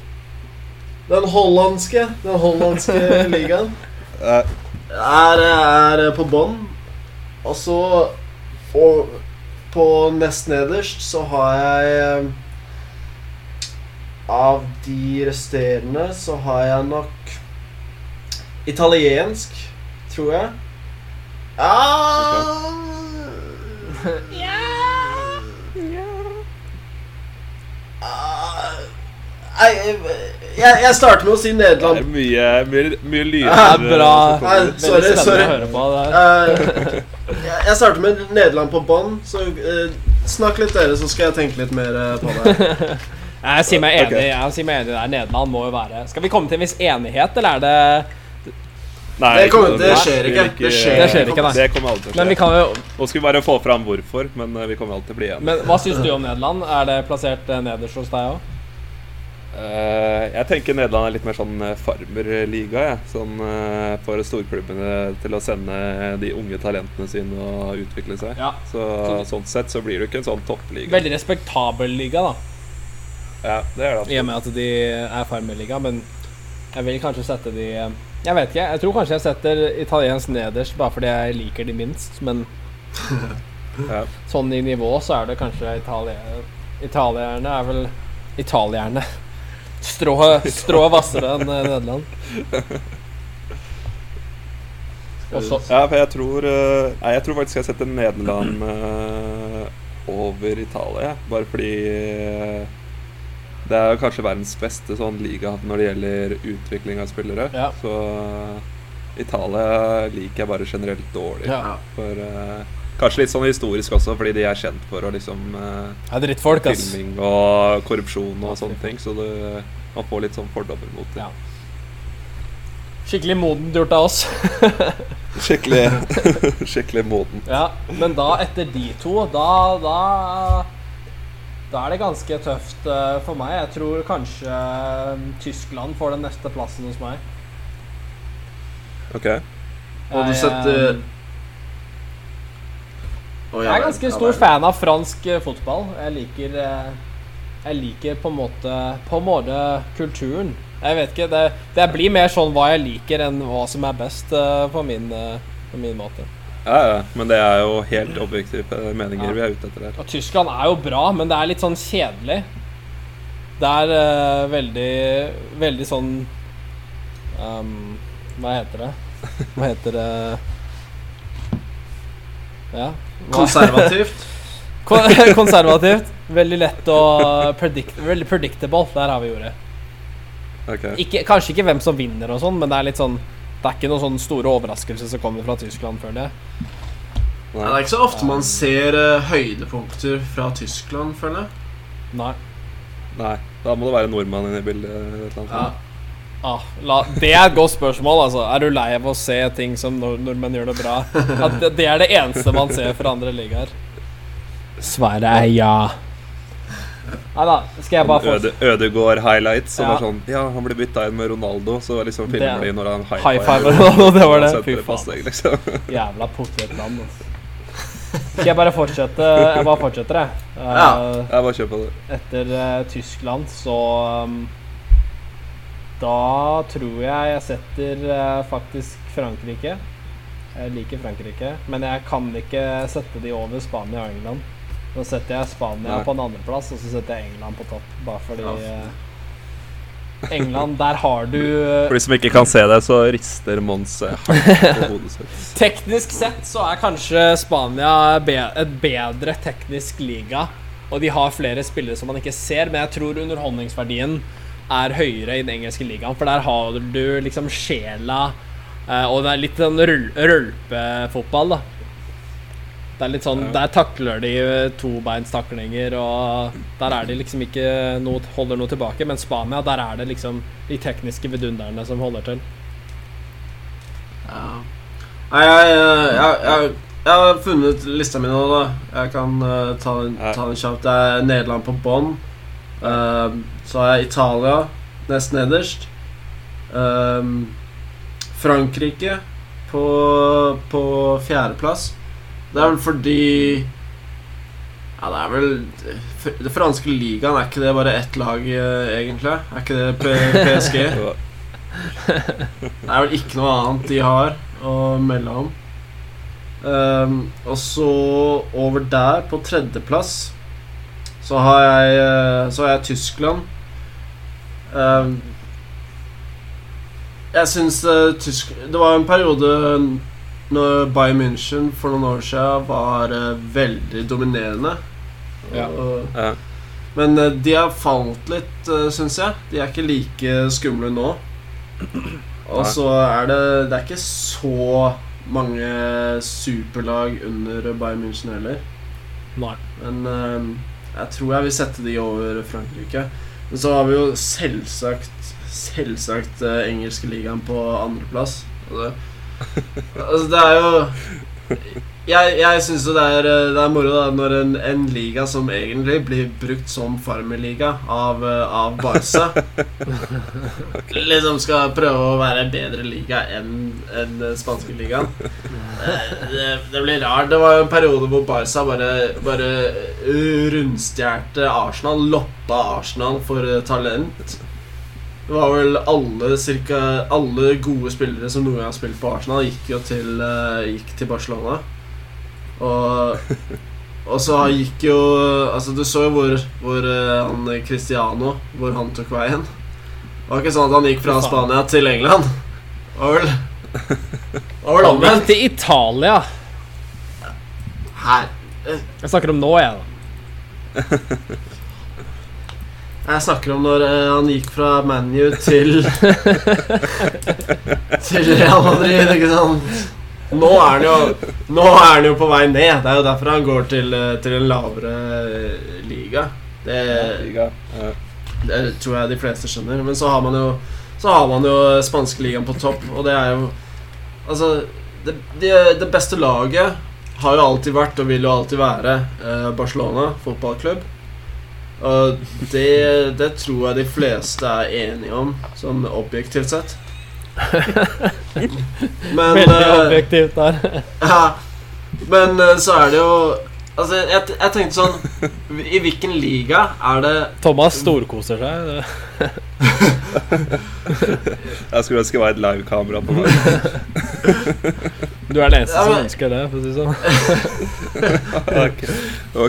Den hollandske Den hollandske ligaen er, er på bånn. Og så Og på nest nederst så har jeg eh, Av de resterende så har jeg nok Italiensk, tror jeg. Ah, Ah, Nei, jeg, jeg starter med å si Nederland. Det er mye, mye, mye lyder. Det er bra. Nei, sorry, sorry. Eh, jeg jeg starter med Nederland på bånn, så uh, snakk litt dere, så skal jeg tenke litt mer eh, på det. Jeg sier meg enig. Okay. Jeg sier meg enig der. Nederland må jo være Skal vi komme til en viss enighet, eller er det Nei, Det kommer- det skjer ikke. Det skjer Det skjer ikke. Det kommer aldri til å skje. Men vi kan jo Nå skal vi bare få fram hvorfor, men eh, vi kommer alltid til å bli igjen. Men hva syns du om Nederland? Er det plassert eh, nederst hos deg òg? Uh, jeg tenker Nederland er litt mer sånn eh, farmerliga, jeg. Sånn uh, for storklubbene til å sende de unge talentene sine og utvikle seg. Ja. Så sånn sett så blir det ikke en sånn toppliga. Veldig respektabel liga, da. Ja, det er det. I og med at de er farmerliga, men jeg vil kanskje sette de Jeg vet ikke. Jeg tror kanskje jeg setter italiensk nederst bare fordi jeg liker de minst, men Ja. sånn i nivå så er det kanskje italier, Italierne er vel Italierne. Strå, strå hvassere enn eh, Nederland. Også. Ja, for jeg tror eh, Nei, jeg tror faktisk jeg setter Nederland eh, over Italia. Bare fordi det er kanskje verdens beste sånn liga når det gjelder utvikling av spillere. Ja. Så eh, Italia liker jeg bare generelt dårlig. Ja. Ja. For uh, Kanskje litt sånn historisk også, fordi de er kjent for å liksom eh, er drittfolk, ass. filming og korrupsjon og sånne ting. Så det, man får litt sånn fordommer mot det. Ja. Skikkelig modent gjort av oss. Skikkelig, skikkelig moden. Ja, men da, etter de to, da Da, da er det ganske tøft eh, for meg. Jeg tror kanskje eh, Tyskland får den neste plassen hos meg. Ok. Og du setter eh, Jeg er ganske stor fan av fransk fotball. Jeg liker Jeg liker på en måte På en måte kulturen. Jeg vet ikke. Det, det blir mer sånn hva jeg liker, enn hva som er best på, min, på min måte. Ja, ja, men det er jo helt objektive meninger Ja. vi er ute etter her. Og Tyskland er jo bra, men det er litt sånn kjedelig. Det er uh, veldig Veldig sånn um, Hva heter det? Hva heter det Ja. Hva? Konservativt. Konservativt. Veldig lett å predict Veldig predictable. Der har vi ordet. Okay. Ikke, kanskje ikke hvem som vinner og sånn, men det er litt sånn Det er ikke noen sånn store overraskelser som kommer fra Tyskland, føler jeg. Nei. det er ikke så ofte man ser uh, høydepunkter fra Tyskland, føler jeg. Nei. Nei, da må det være nordmann inne i bildet. et eller annet Ja. Ah, la, det er et godt spørsmål. altså Er du lei av å se ting som nord nordmenn gjør det bra? At det, det er det eneste man ser fra andre ligaer? Svaret er ja. Nei da, skal jeg bare få Øde, Ødegård highlights. Som Ja. var sånn Ja, han ble bytta inn med Ronaldo, så liksom Det- filmer de når han high High five fiver Ronaldo, det var det. Fy faen. liksom. Jævla potetland, altså. Skal jeg bare fortsette? Jeg bare fortsetter, jeg. Eh, Ja. Jeg bare kjør på det. Etter uh, Tyskland så um, Da tror jeg jeg setter uh, faktisk Frankrike. Jeg liker Frankrike, men jeg kan ikke sette de over Spania og England. Nå setter jeg Spania Nei. på en andreplass, og så setter jeg England på topp. Bare fordi Ja. eh, England, der har du eh, For de som ikke kan se det, så rister Mons hardt på hodet sitt. Teknisk sett så er kanskje Spania be et bedre teknisk liga. Og de har flere spillere som man ikke ser, men jeg tror underholdningsverdien er høyere i den engelske ligaen. For der har du liksom sjela, eh, og det er litt sånn røl rølpefotball, da. Det er litt sånn, Der takler de eh, tobeinstaklinger, og der er de liksom ikke noe, holder noe tilbake. Men Spania, der er det liksom de tekniske vidunderne som holder til. Ja. Nei, jeg, jeg, jeg, jeg, jeg har funnet lista mi nå, da. Jeg kan uh, ta, den, ta den kjapt. Det er Nederland på bånn. Uh, så har jeg Italia nest nederst. Uh, Frankrike på, på fjerdeplass. Det er vel fordi Ja, det er vel Det franske ligaen, er ikke det bare ett lag, eh, egentlig? Er ikke det P PSG? Det er vel ikke noe annet de har å melde om. Um, og så over der, på tredjeplass, så har jeg, eh, så har jeg Tyskland. Um, jeg syns uh, tysk... Det var en periode når Bayern München for noen år siden var eh, veldig dominerende. Ja. Og, Ja. men eh, de har falt litt, uh, syns jeg. De er ikke like skumle nå. Og så er det Det er ikke så mange superlag under Bayern München heller. Nei. Men eh, jeg tror jeg vil sette de over Frankrike. Men så har vi jo selvsagt Selvsagt uh, engelske ligaen på andreplass. Altså, det- Altså, det er jo jeg, jeg syns jo det er, eh, det er moro da når en, en liga som egentlig blir brukt som farmerliga av, eh, av Barca, liksom skal prøve å være en bedre liga enn en spanske ligaen. Det, det blir rart. Det var jo en periode hvor Barca bare, bare rundstjerte Arsenal, loppa Arsenal for talent. Det var vel alle, cirka, alle gode spillere som noen gang har spilt på Arsenal, gikk jo til, eh, gikk til Barcelona. Og, og så gikk jo Altså, du så jo hvor, hvor eh, han Cristiano Hvor han tok veien. Det var ikke sånn at han gikk fra Spania til England. Det var vel Han gikk omvendt. til Italia. Her. Jeg snakker om nå, jeg, da. Jeg snakker om når eh, han gikk fra ManU til Til Real Madrid, ikke sant? Nå er han jo Nå er han jo på vei ned. Det er jo derfor han går til, eh, til en lavere eh, liga. Det, det tror jeg de fleste skjønner. Men så har man jo Så har man jo spanske ligaen på topp, og det er jo Altså, det, det, det beste laget har jo alltid vært, og vil jo alltid være, Barcelona fotballklubb. Og det, det tror jeg de fleste er enige om, sånn objektivt sett. Men Veldig eh, objektivt der. ja, Men eh, så er det jo Altså, jeg, jeg tenkte sånn I hvilken liga er det Thomas storkoser seg. Jeg skulle ønske det var et livekamera på meg. Du er den eneste Ja, som ønsker det, for å si det sånn. ok.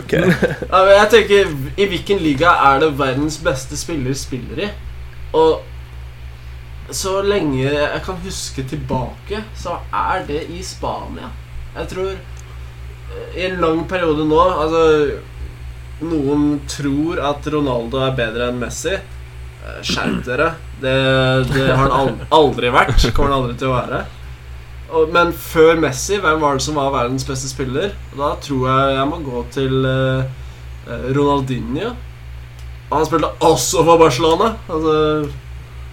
okay. Ja, men jeg tenker, I hvilken liga er det verdens beste spiller spiller i? Og så lenge jeg kan huske tilbake, så er det i Spania. Jeg tror eh, I en lang periode nå Altså Noen tror at Ronaldo er bedre enn Messi. Eh, Skjerp dere. Det, det har han aldri vært. Kommer han aldri til å være. Men før Messi, hvem var det som var verdens beste spiller? Da tror jeg jeg må gå til eh, eh, Ronaldinho. Han spilte også for Barcelona. Altså,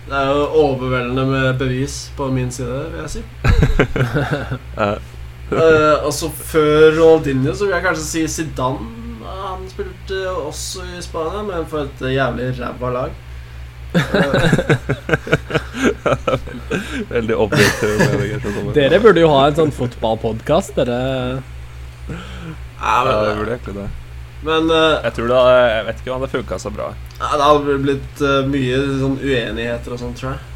det er jo overveldende med bevis på min side, vil jeg si. uh, altså før Ronaldinho så vil jeg kanskje si Zidane. Han spilte også i Spania, men for et jævlig ræva lag. Eh, veldig objektiv. Dere burde jo ha en sånn fotballpodkast, dere. ja, Ja, men, det burde egentlig det. men uh, Jeg tror det hadde, Jeg vet ikke om det funka så bra. ja, det hadde blitt uh, mye sånn uenigheter og sånn, tror jeg.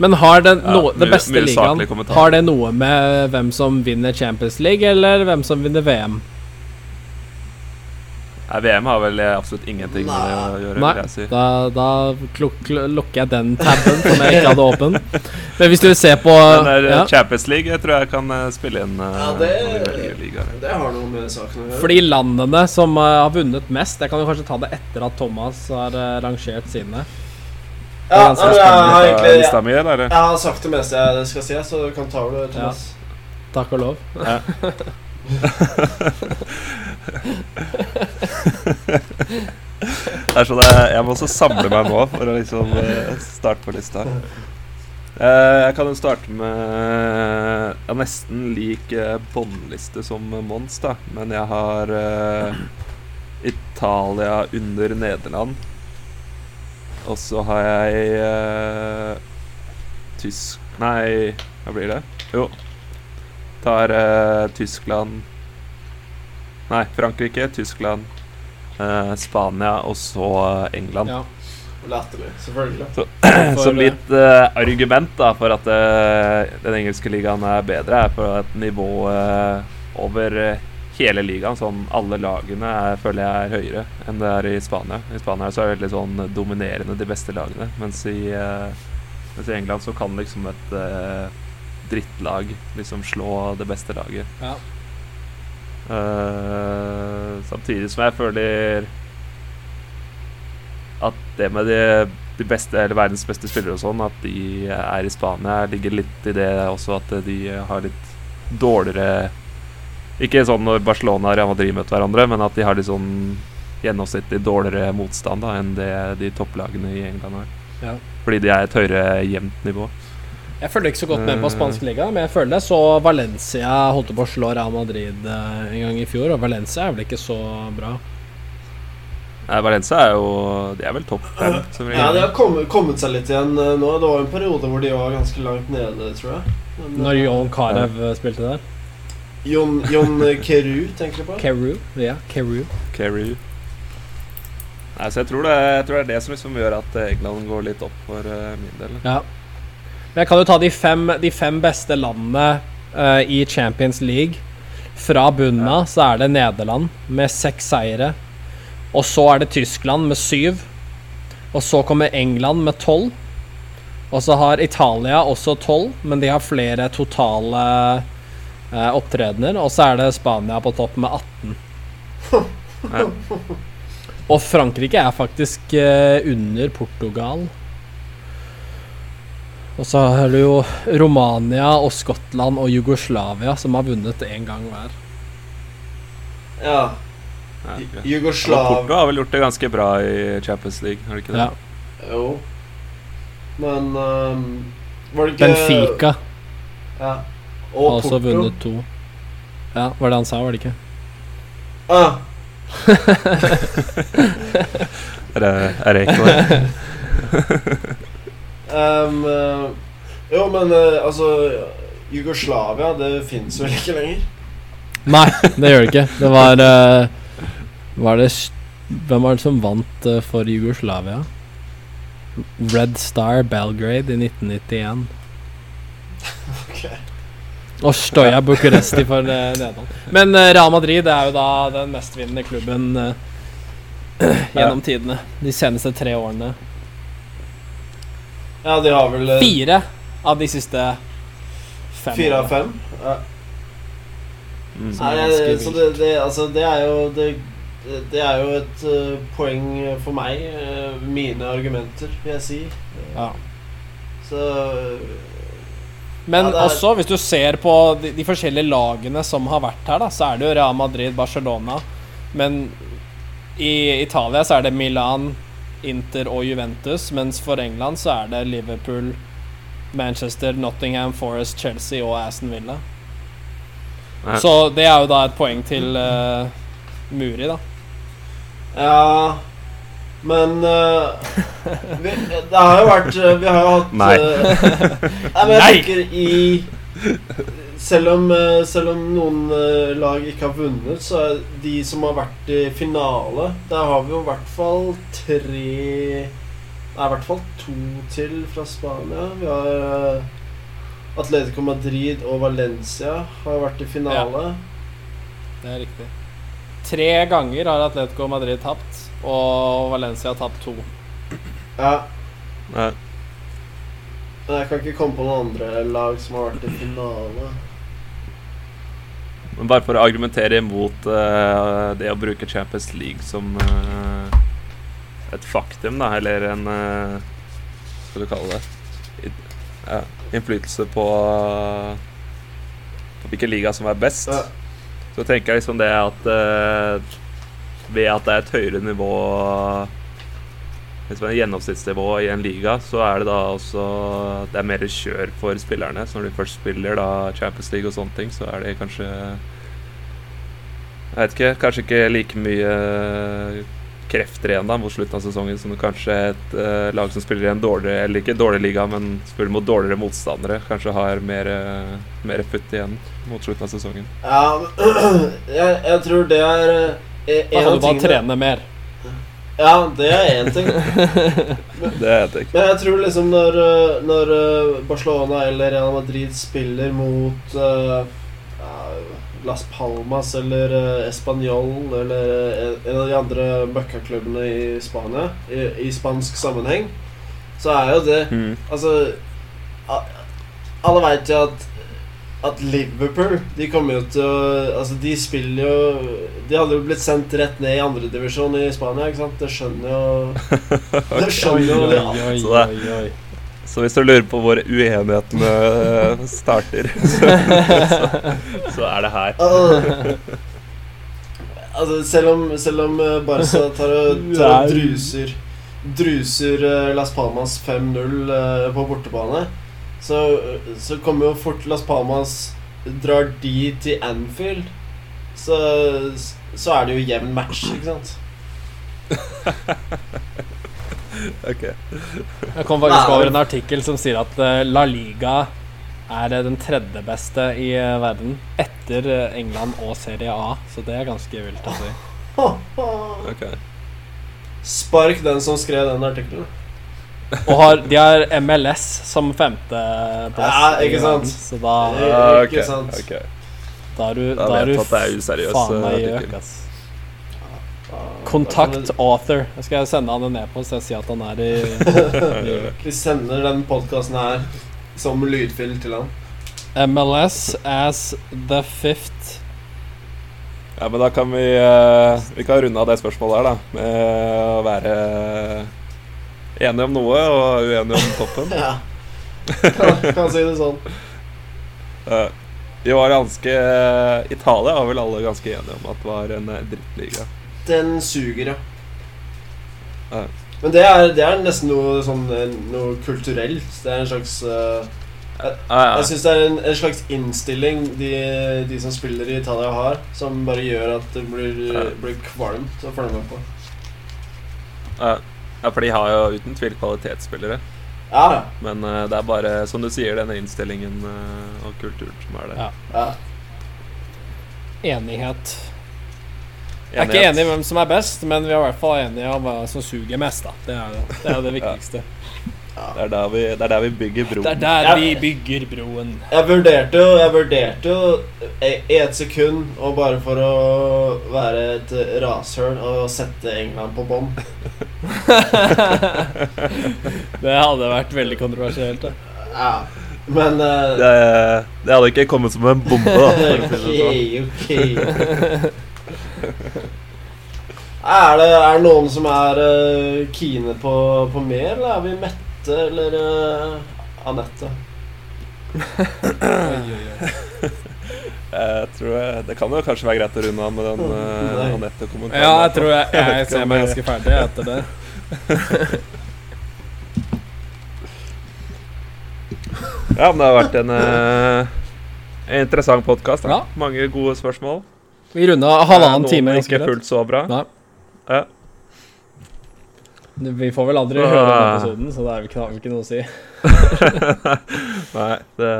Men har det, no, ja, mye- beste ligaen. Har det noe med hvem som vinner Champions League, eller hvem som vinner VM? Nei, VM har vel absolutt ingenting med det å gjøre, Nei, jeg si. da, da lukker jeg den taben som jeg ikke hadde åpen. Men hvis du ser på Den der ja, Champions League jeg tror jeg kan eh, spille inn eh, Ja, det-. Det har noe med saken å gjøre. Fordi landene som eh, har vunnet mest Jeg kan jo kanskje ta det etter at Thomas har eh, rangert sine. ja, ja, jeg har egentlig jeg, jeg har sagt det meste jeg skal si, så du kan ta over, Thomas. Takk og lov. Det er sånn jeg, jeg må også samle meg nå for å liksom eh, starte på lista. Eh, jeg kan jo starte med har nesten lik eh, båndliste som Mons, da. Men jeg har uh, Italia under Nederland. Og så har jeg uh, Tysk... Nei, hva blir det? Jo. Tar eh, Tyskland Nei, Frankrike, Tyskland, eh, Spania og så eh, England. Ja. Latterlig. Selvfølgelig. For, Som litt argument da for at den engelske ligaen er bedre, er for at nivået over hele ligaen, sånn alle lagene, er, føler jeg er høyere enn det er i Spania. I Spania så er det veldig sånn dominerende de beste lagene, mens i, mens i England så kan liksom et drittlag liksom slå det beste laget. Ja. Uh, samtidig som jeg føler at det med de, de beste, eller verdens beste spillere og sånn, at de er i Spania, ligger litt i det også at de har litt dårligere Ikke sånn når Barcelona og Real Madrid møter hverandre, men at de har litt sånn gjennomsnittlig dårligere motstand da, enn det de topplagene i England har. Ja. Fordi de er et høyere jevnt nivå. Jeg følger ikke så godt med på Eh. spansk liga, men jeg føler det så Valencia holdt på å slå Real Madrid eh, en gang i fjor, og Valencia er vel ikke så bra. Nei, Valencia er jo De er vel topp fem. Ja, de har kommet, kommet seg litt igjen eh, nå. Det var en periode hvor de var ganske langt nede, tror jeg. Men, Når John Jon Carew ja. spilte der. John, John Keru, tenker du på? Keru, ja, Keru. Keru. Nei, så jeg tror, det, jeg tror det er det som liksom gjør at England går litt opp for eh, min del. Ja. Men jeg kan jo ta de fem, de fem beste landene uh, i Champions League. Fra bunnen av så er det Nederland med seks seire. Og så er det Tyskland med syv. Og så kommer England med tolv. Og så har Italia også tolv, men de har flere totale eh, opptredener. Og så er det Spania på topp med 18. Ja. Og Frankrike er faktisk eh, under Portugal. Og så har du jo Romania og Skottland og Jugoslavia som har vunnet én gang hver. Ja. Jugoslavia. Porto har vel gjort det ganske bra i Champions League, har de ikke det? Ja. Jo. Men um, Var det ikke Benfica Ja. har også Porto. vunnet to. Ja, var det han sa, var det ikke? Ah, Er det, er det ikke eh, jo, men eh, altså Jugoslavia, det fins vel ikke lenger? Nei, det gjør det ikke. Det var eh, Var det Hvem var det som vant for Jugoslavia? Red Star Belgrade i 1991. Ok. Og Stoja Bucuresti for Nederland. Men Real Madrid er jo da den mestvinnende klubben gjennom tidene. De seneste tre årene. Ja, de har vel eh, Fire av de siste fem. fire av fem? Ja. Mm. Nei, eh, så det, det, altså, det er jo det, det er jo et eh, poeng for meg. mine argumenter, vil jeg si. Ja. Så Men Ja, er- også, hvis du ser på de, de forskjellige lagene som har vært her, da, så er det jo Real Madrid, Barcelona. Men i Italia så er det Milan, Inter og Juventus. Mens for England så er det Liverpool, Manchester, Nottingham, Forest, Chelsea og Aston Villa. Nei. Så det er jo da et poeng til uh, Muri, da. Ja Men uh, vi, Det har jo vært eh, Vi har jo hatt Nei. Uh, nei, men jeg Nei. tenker i selv om, eh, selv om noen eh, lag ikke har vunnet, så er de som har vært i finale Der har vi jo i hvert fall tre Det er i hvert fall to til fra Spania. Vi har eh, Atletico Madrid og Valencia har vært i finale. Det er riktig. Tre ganger har Atletico Madrid tapt, og Valencia har tapt to. Ja. Nei. Jeg kan ikke komme på noen andre lag som har vært i finale. Men bare for å argumentere imot uh, det å bruke Champions League som uh, et faktum, da, eller en uh, Hva skal du kalle det? I- Ja, innflytelse på, på hvilken liga som er best. Ja. Så tenker jeg liksom det at ved at det er et høyere nivå Liksom er gjennomsnittsnivå i en liga, så er det da også Det er mer kjør for spillerne. Så når de først spiller da Champions League og sånne ting, så er det kanskje Jeg vet ikke, kanskje ikke like mye krefter igjen da mot slutten av sesongen som kanskje et uh, lag som spiller i en dårligere Eller ikke dårlig liga, men spiller mot dårligere motstandere, kanskje har mer, eh, mer futt igjen mot slutten av sesongen. Ja, jeg, jeg tror det er eh, en Da kan av du bare tingene trene mer. Ja, det er én ting. Det er ikke. Men jeg tror liksom når, eh, når eh, Barcelona eller Real Madrid spiller mot uh, Las Palmas eller Español eller en av de andre møkkaklubbene i Spania, i, i spansk sammenheng, så er jo det Mm. Altså Alle veit jo at at Liverpool De kommer jo til å Altså, de spiller jo De hadde jo blitt sendt rett ned i andredivisjon i Spania, ikke sant? Det skjønner jo Det skjønner jo de oi, Så hvis du lurer på hvor uenighetene eh, starter, så, så, er det her. Altså, altså selv om, selv om eh, Barca tar og, tar og druser Druser eh, Las Palmas 5-0 eh, på bortebane, så, så kommer jo fort Las Palmas Drar de til Anfield, så, så er det jo jevn match, ikke sant? Ok. Jeg kom faktisk over en artikkel som sier at eh, La Liga er eh, den tredje beste i eh, verden etter England og Serie A. Så det er ganske vilt å si. ok. Spark den som skrev den artikkelen. Og har, de har MLS som femteplass. Ja, ikke sant? Så da, ja, okay. ikke sant. ok. da er du, Da da er du er faen meg i gjøk, ass. Kontakt author. Jeg skal sende han en e-post og si at han er i Vi sender den podkasten her som lydfil til han. MLS as the fifth Ja, men da kan vi eh, Vi kan runde av det spørsmålet her, da. Med å være enige om noe og uenige om toppen. Ja. Kan, kan si det sånn. Eh, vi var ganske Italia var vel alle ganske enige om at det var en eh, drittliga. Den suger, ja. Ja. Men det er, det er nesten noe sånn eh, Noe kulturelt. Det er en slags eh, Ja, ja. Jeg syns det er en, en slags innstilling de, de som spiller i Italia, har, som bare gjør at det blir, blir kvalmt å følge med på. Ja, ja, for de har jo uten tvil kvalitetsspillere. Ja, ja. Men uh, det er bare, som du sier, denne innstillingen uh, og kulturen som er det. Ja. ja. enighet. Jeg er ikke enig i hvem som er best, men vi er i hvert fall enige om hva som suger mest. da Det er det, det, er det viktigste. Det er der vi, det er der vi bygger broen. Det er der Ja. vi bygger broen. Jeg vurderte jo Jeg vurderte jo i i et sekund, og bare for å være et rasshøl, å sette England på bånn. Det hadde vært veldig kontroversielt. Da. Ja. Men uh, Det, det hadde ikke kommet som en bombe, da. For å si det sånn. Ok, ok. Er det, er det noen som er uh, kine på, på mer, eller er vi Mette eller uh, Anette? Oi, oi, oi. Jeg tror jeg, Det kan jo kanskje være greit å runde av med den uh, Anette-kommentaren. Ja, jeg tror jeg, jeg, jeg ser meg ganske ferdig etter det. Ja, men det har vært en, uh, en interessant podkast. Ja. Mange gode spørsmål. Vi runda halvannen Noen time. ganske Ikke fullt så bra. Nei. Ja. Vi får vel aldri høre den episoden, så det er vel ikke, ikke noe å si. Nei, det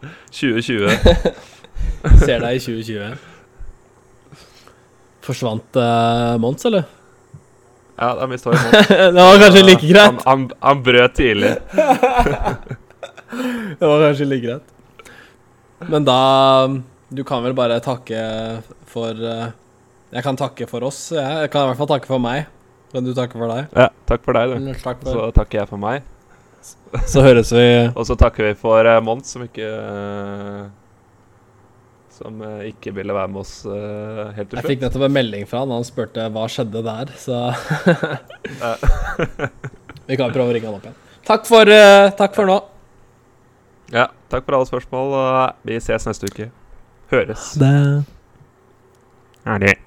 2020. Ser deg i 2020. Forsvant uh, Mons, eller? Ja, da mista vi Mons. det var kanskje like greit. han, han brøt tidlig. Det var kanskje like greit. Men da Du kan vel bare takke for eh, Jeg kan takke for oss. Jeg, jeg kan i hvert fall takke for meg. Kan du takke for deg? Ja, takk for deg, du. Takk for. Så takker jeg for meg. Så høres vi Og så takker vi for uh, Mons, som ikke eh, Som eh, ikke ville være med oss eh, helt til Jeg fikk nettopp en melding fra han, og han spurte hva skjedde der, så Vi kan prøve å ringe han opp igjen. Takk for, eh, takk for nå. Ja, takk for alle spørsmål, og vi ses neste uke. Høres. Det. Ha det.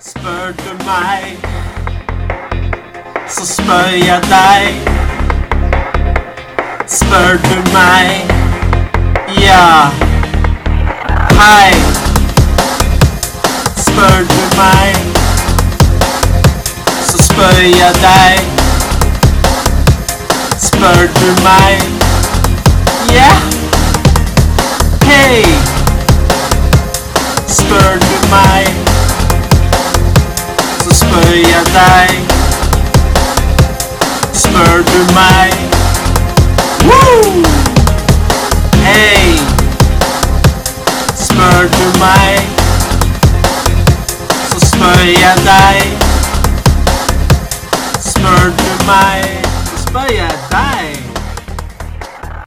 Spør du meg, så spør jeg deg. Spør du meg, ja. Hei. Spør du meg, så spør jeg deg. Spør du meg, ja. Hei. Spør du meg så spør jeg deg. Spør du meg? Woo! Du meg? Så spør jeg deg. Spør du meg? Så spør.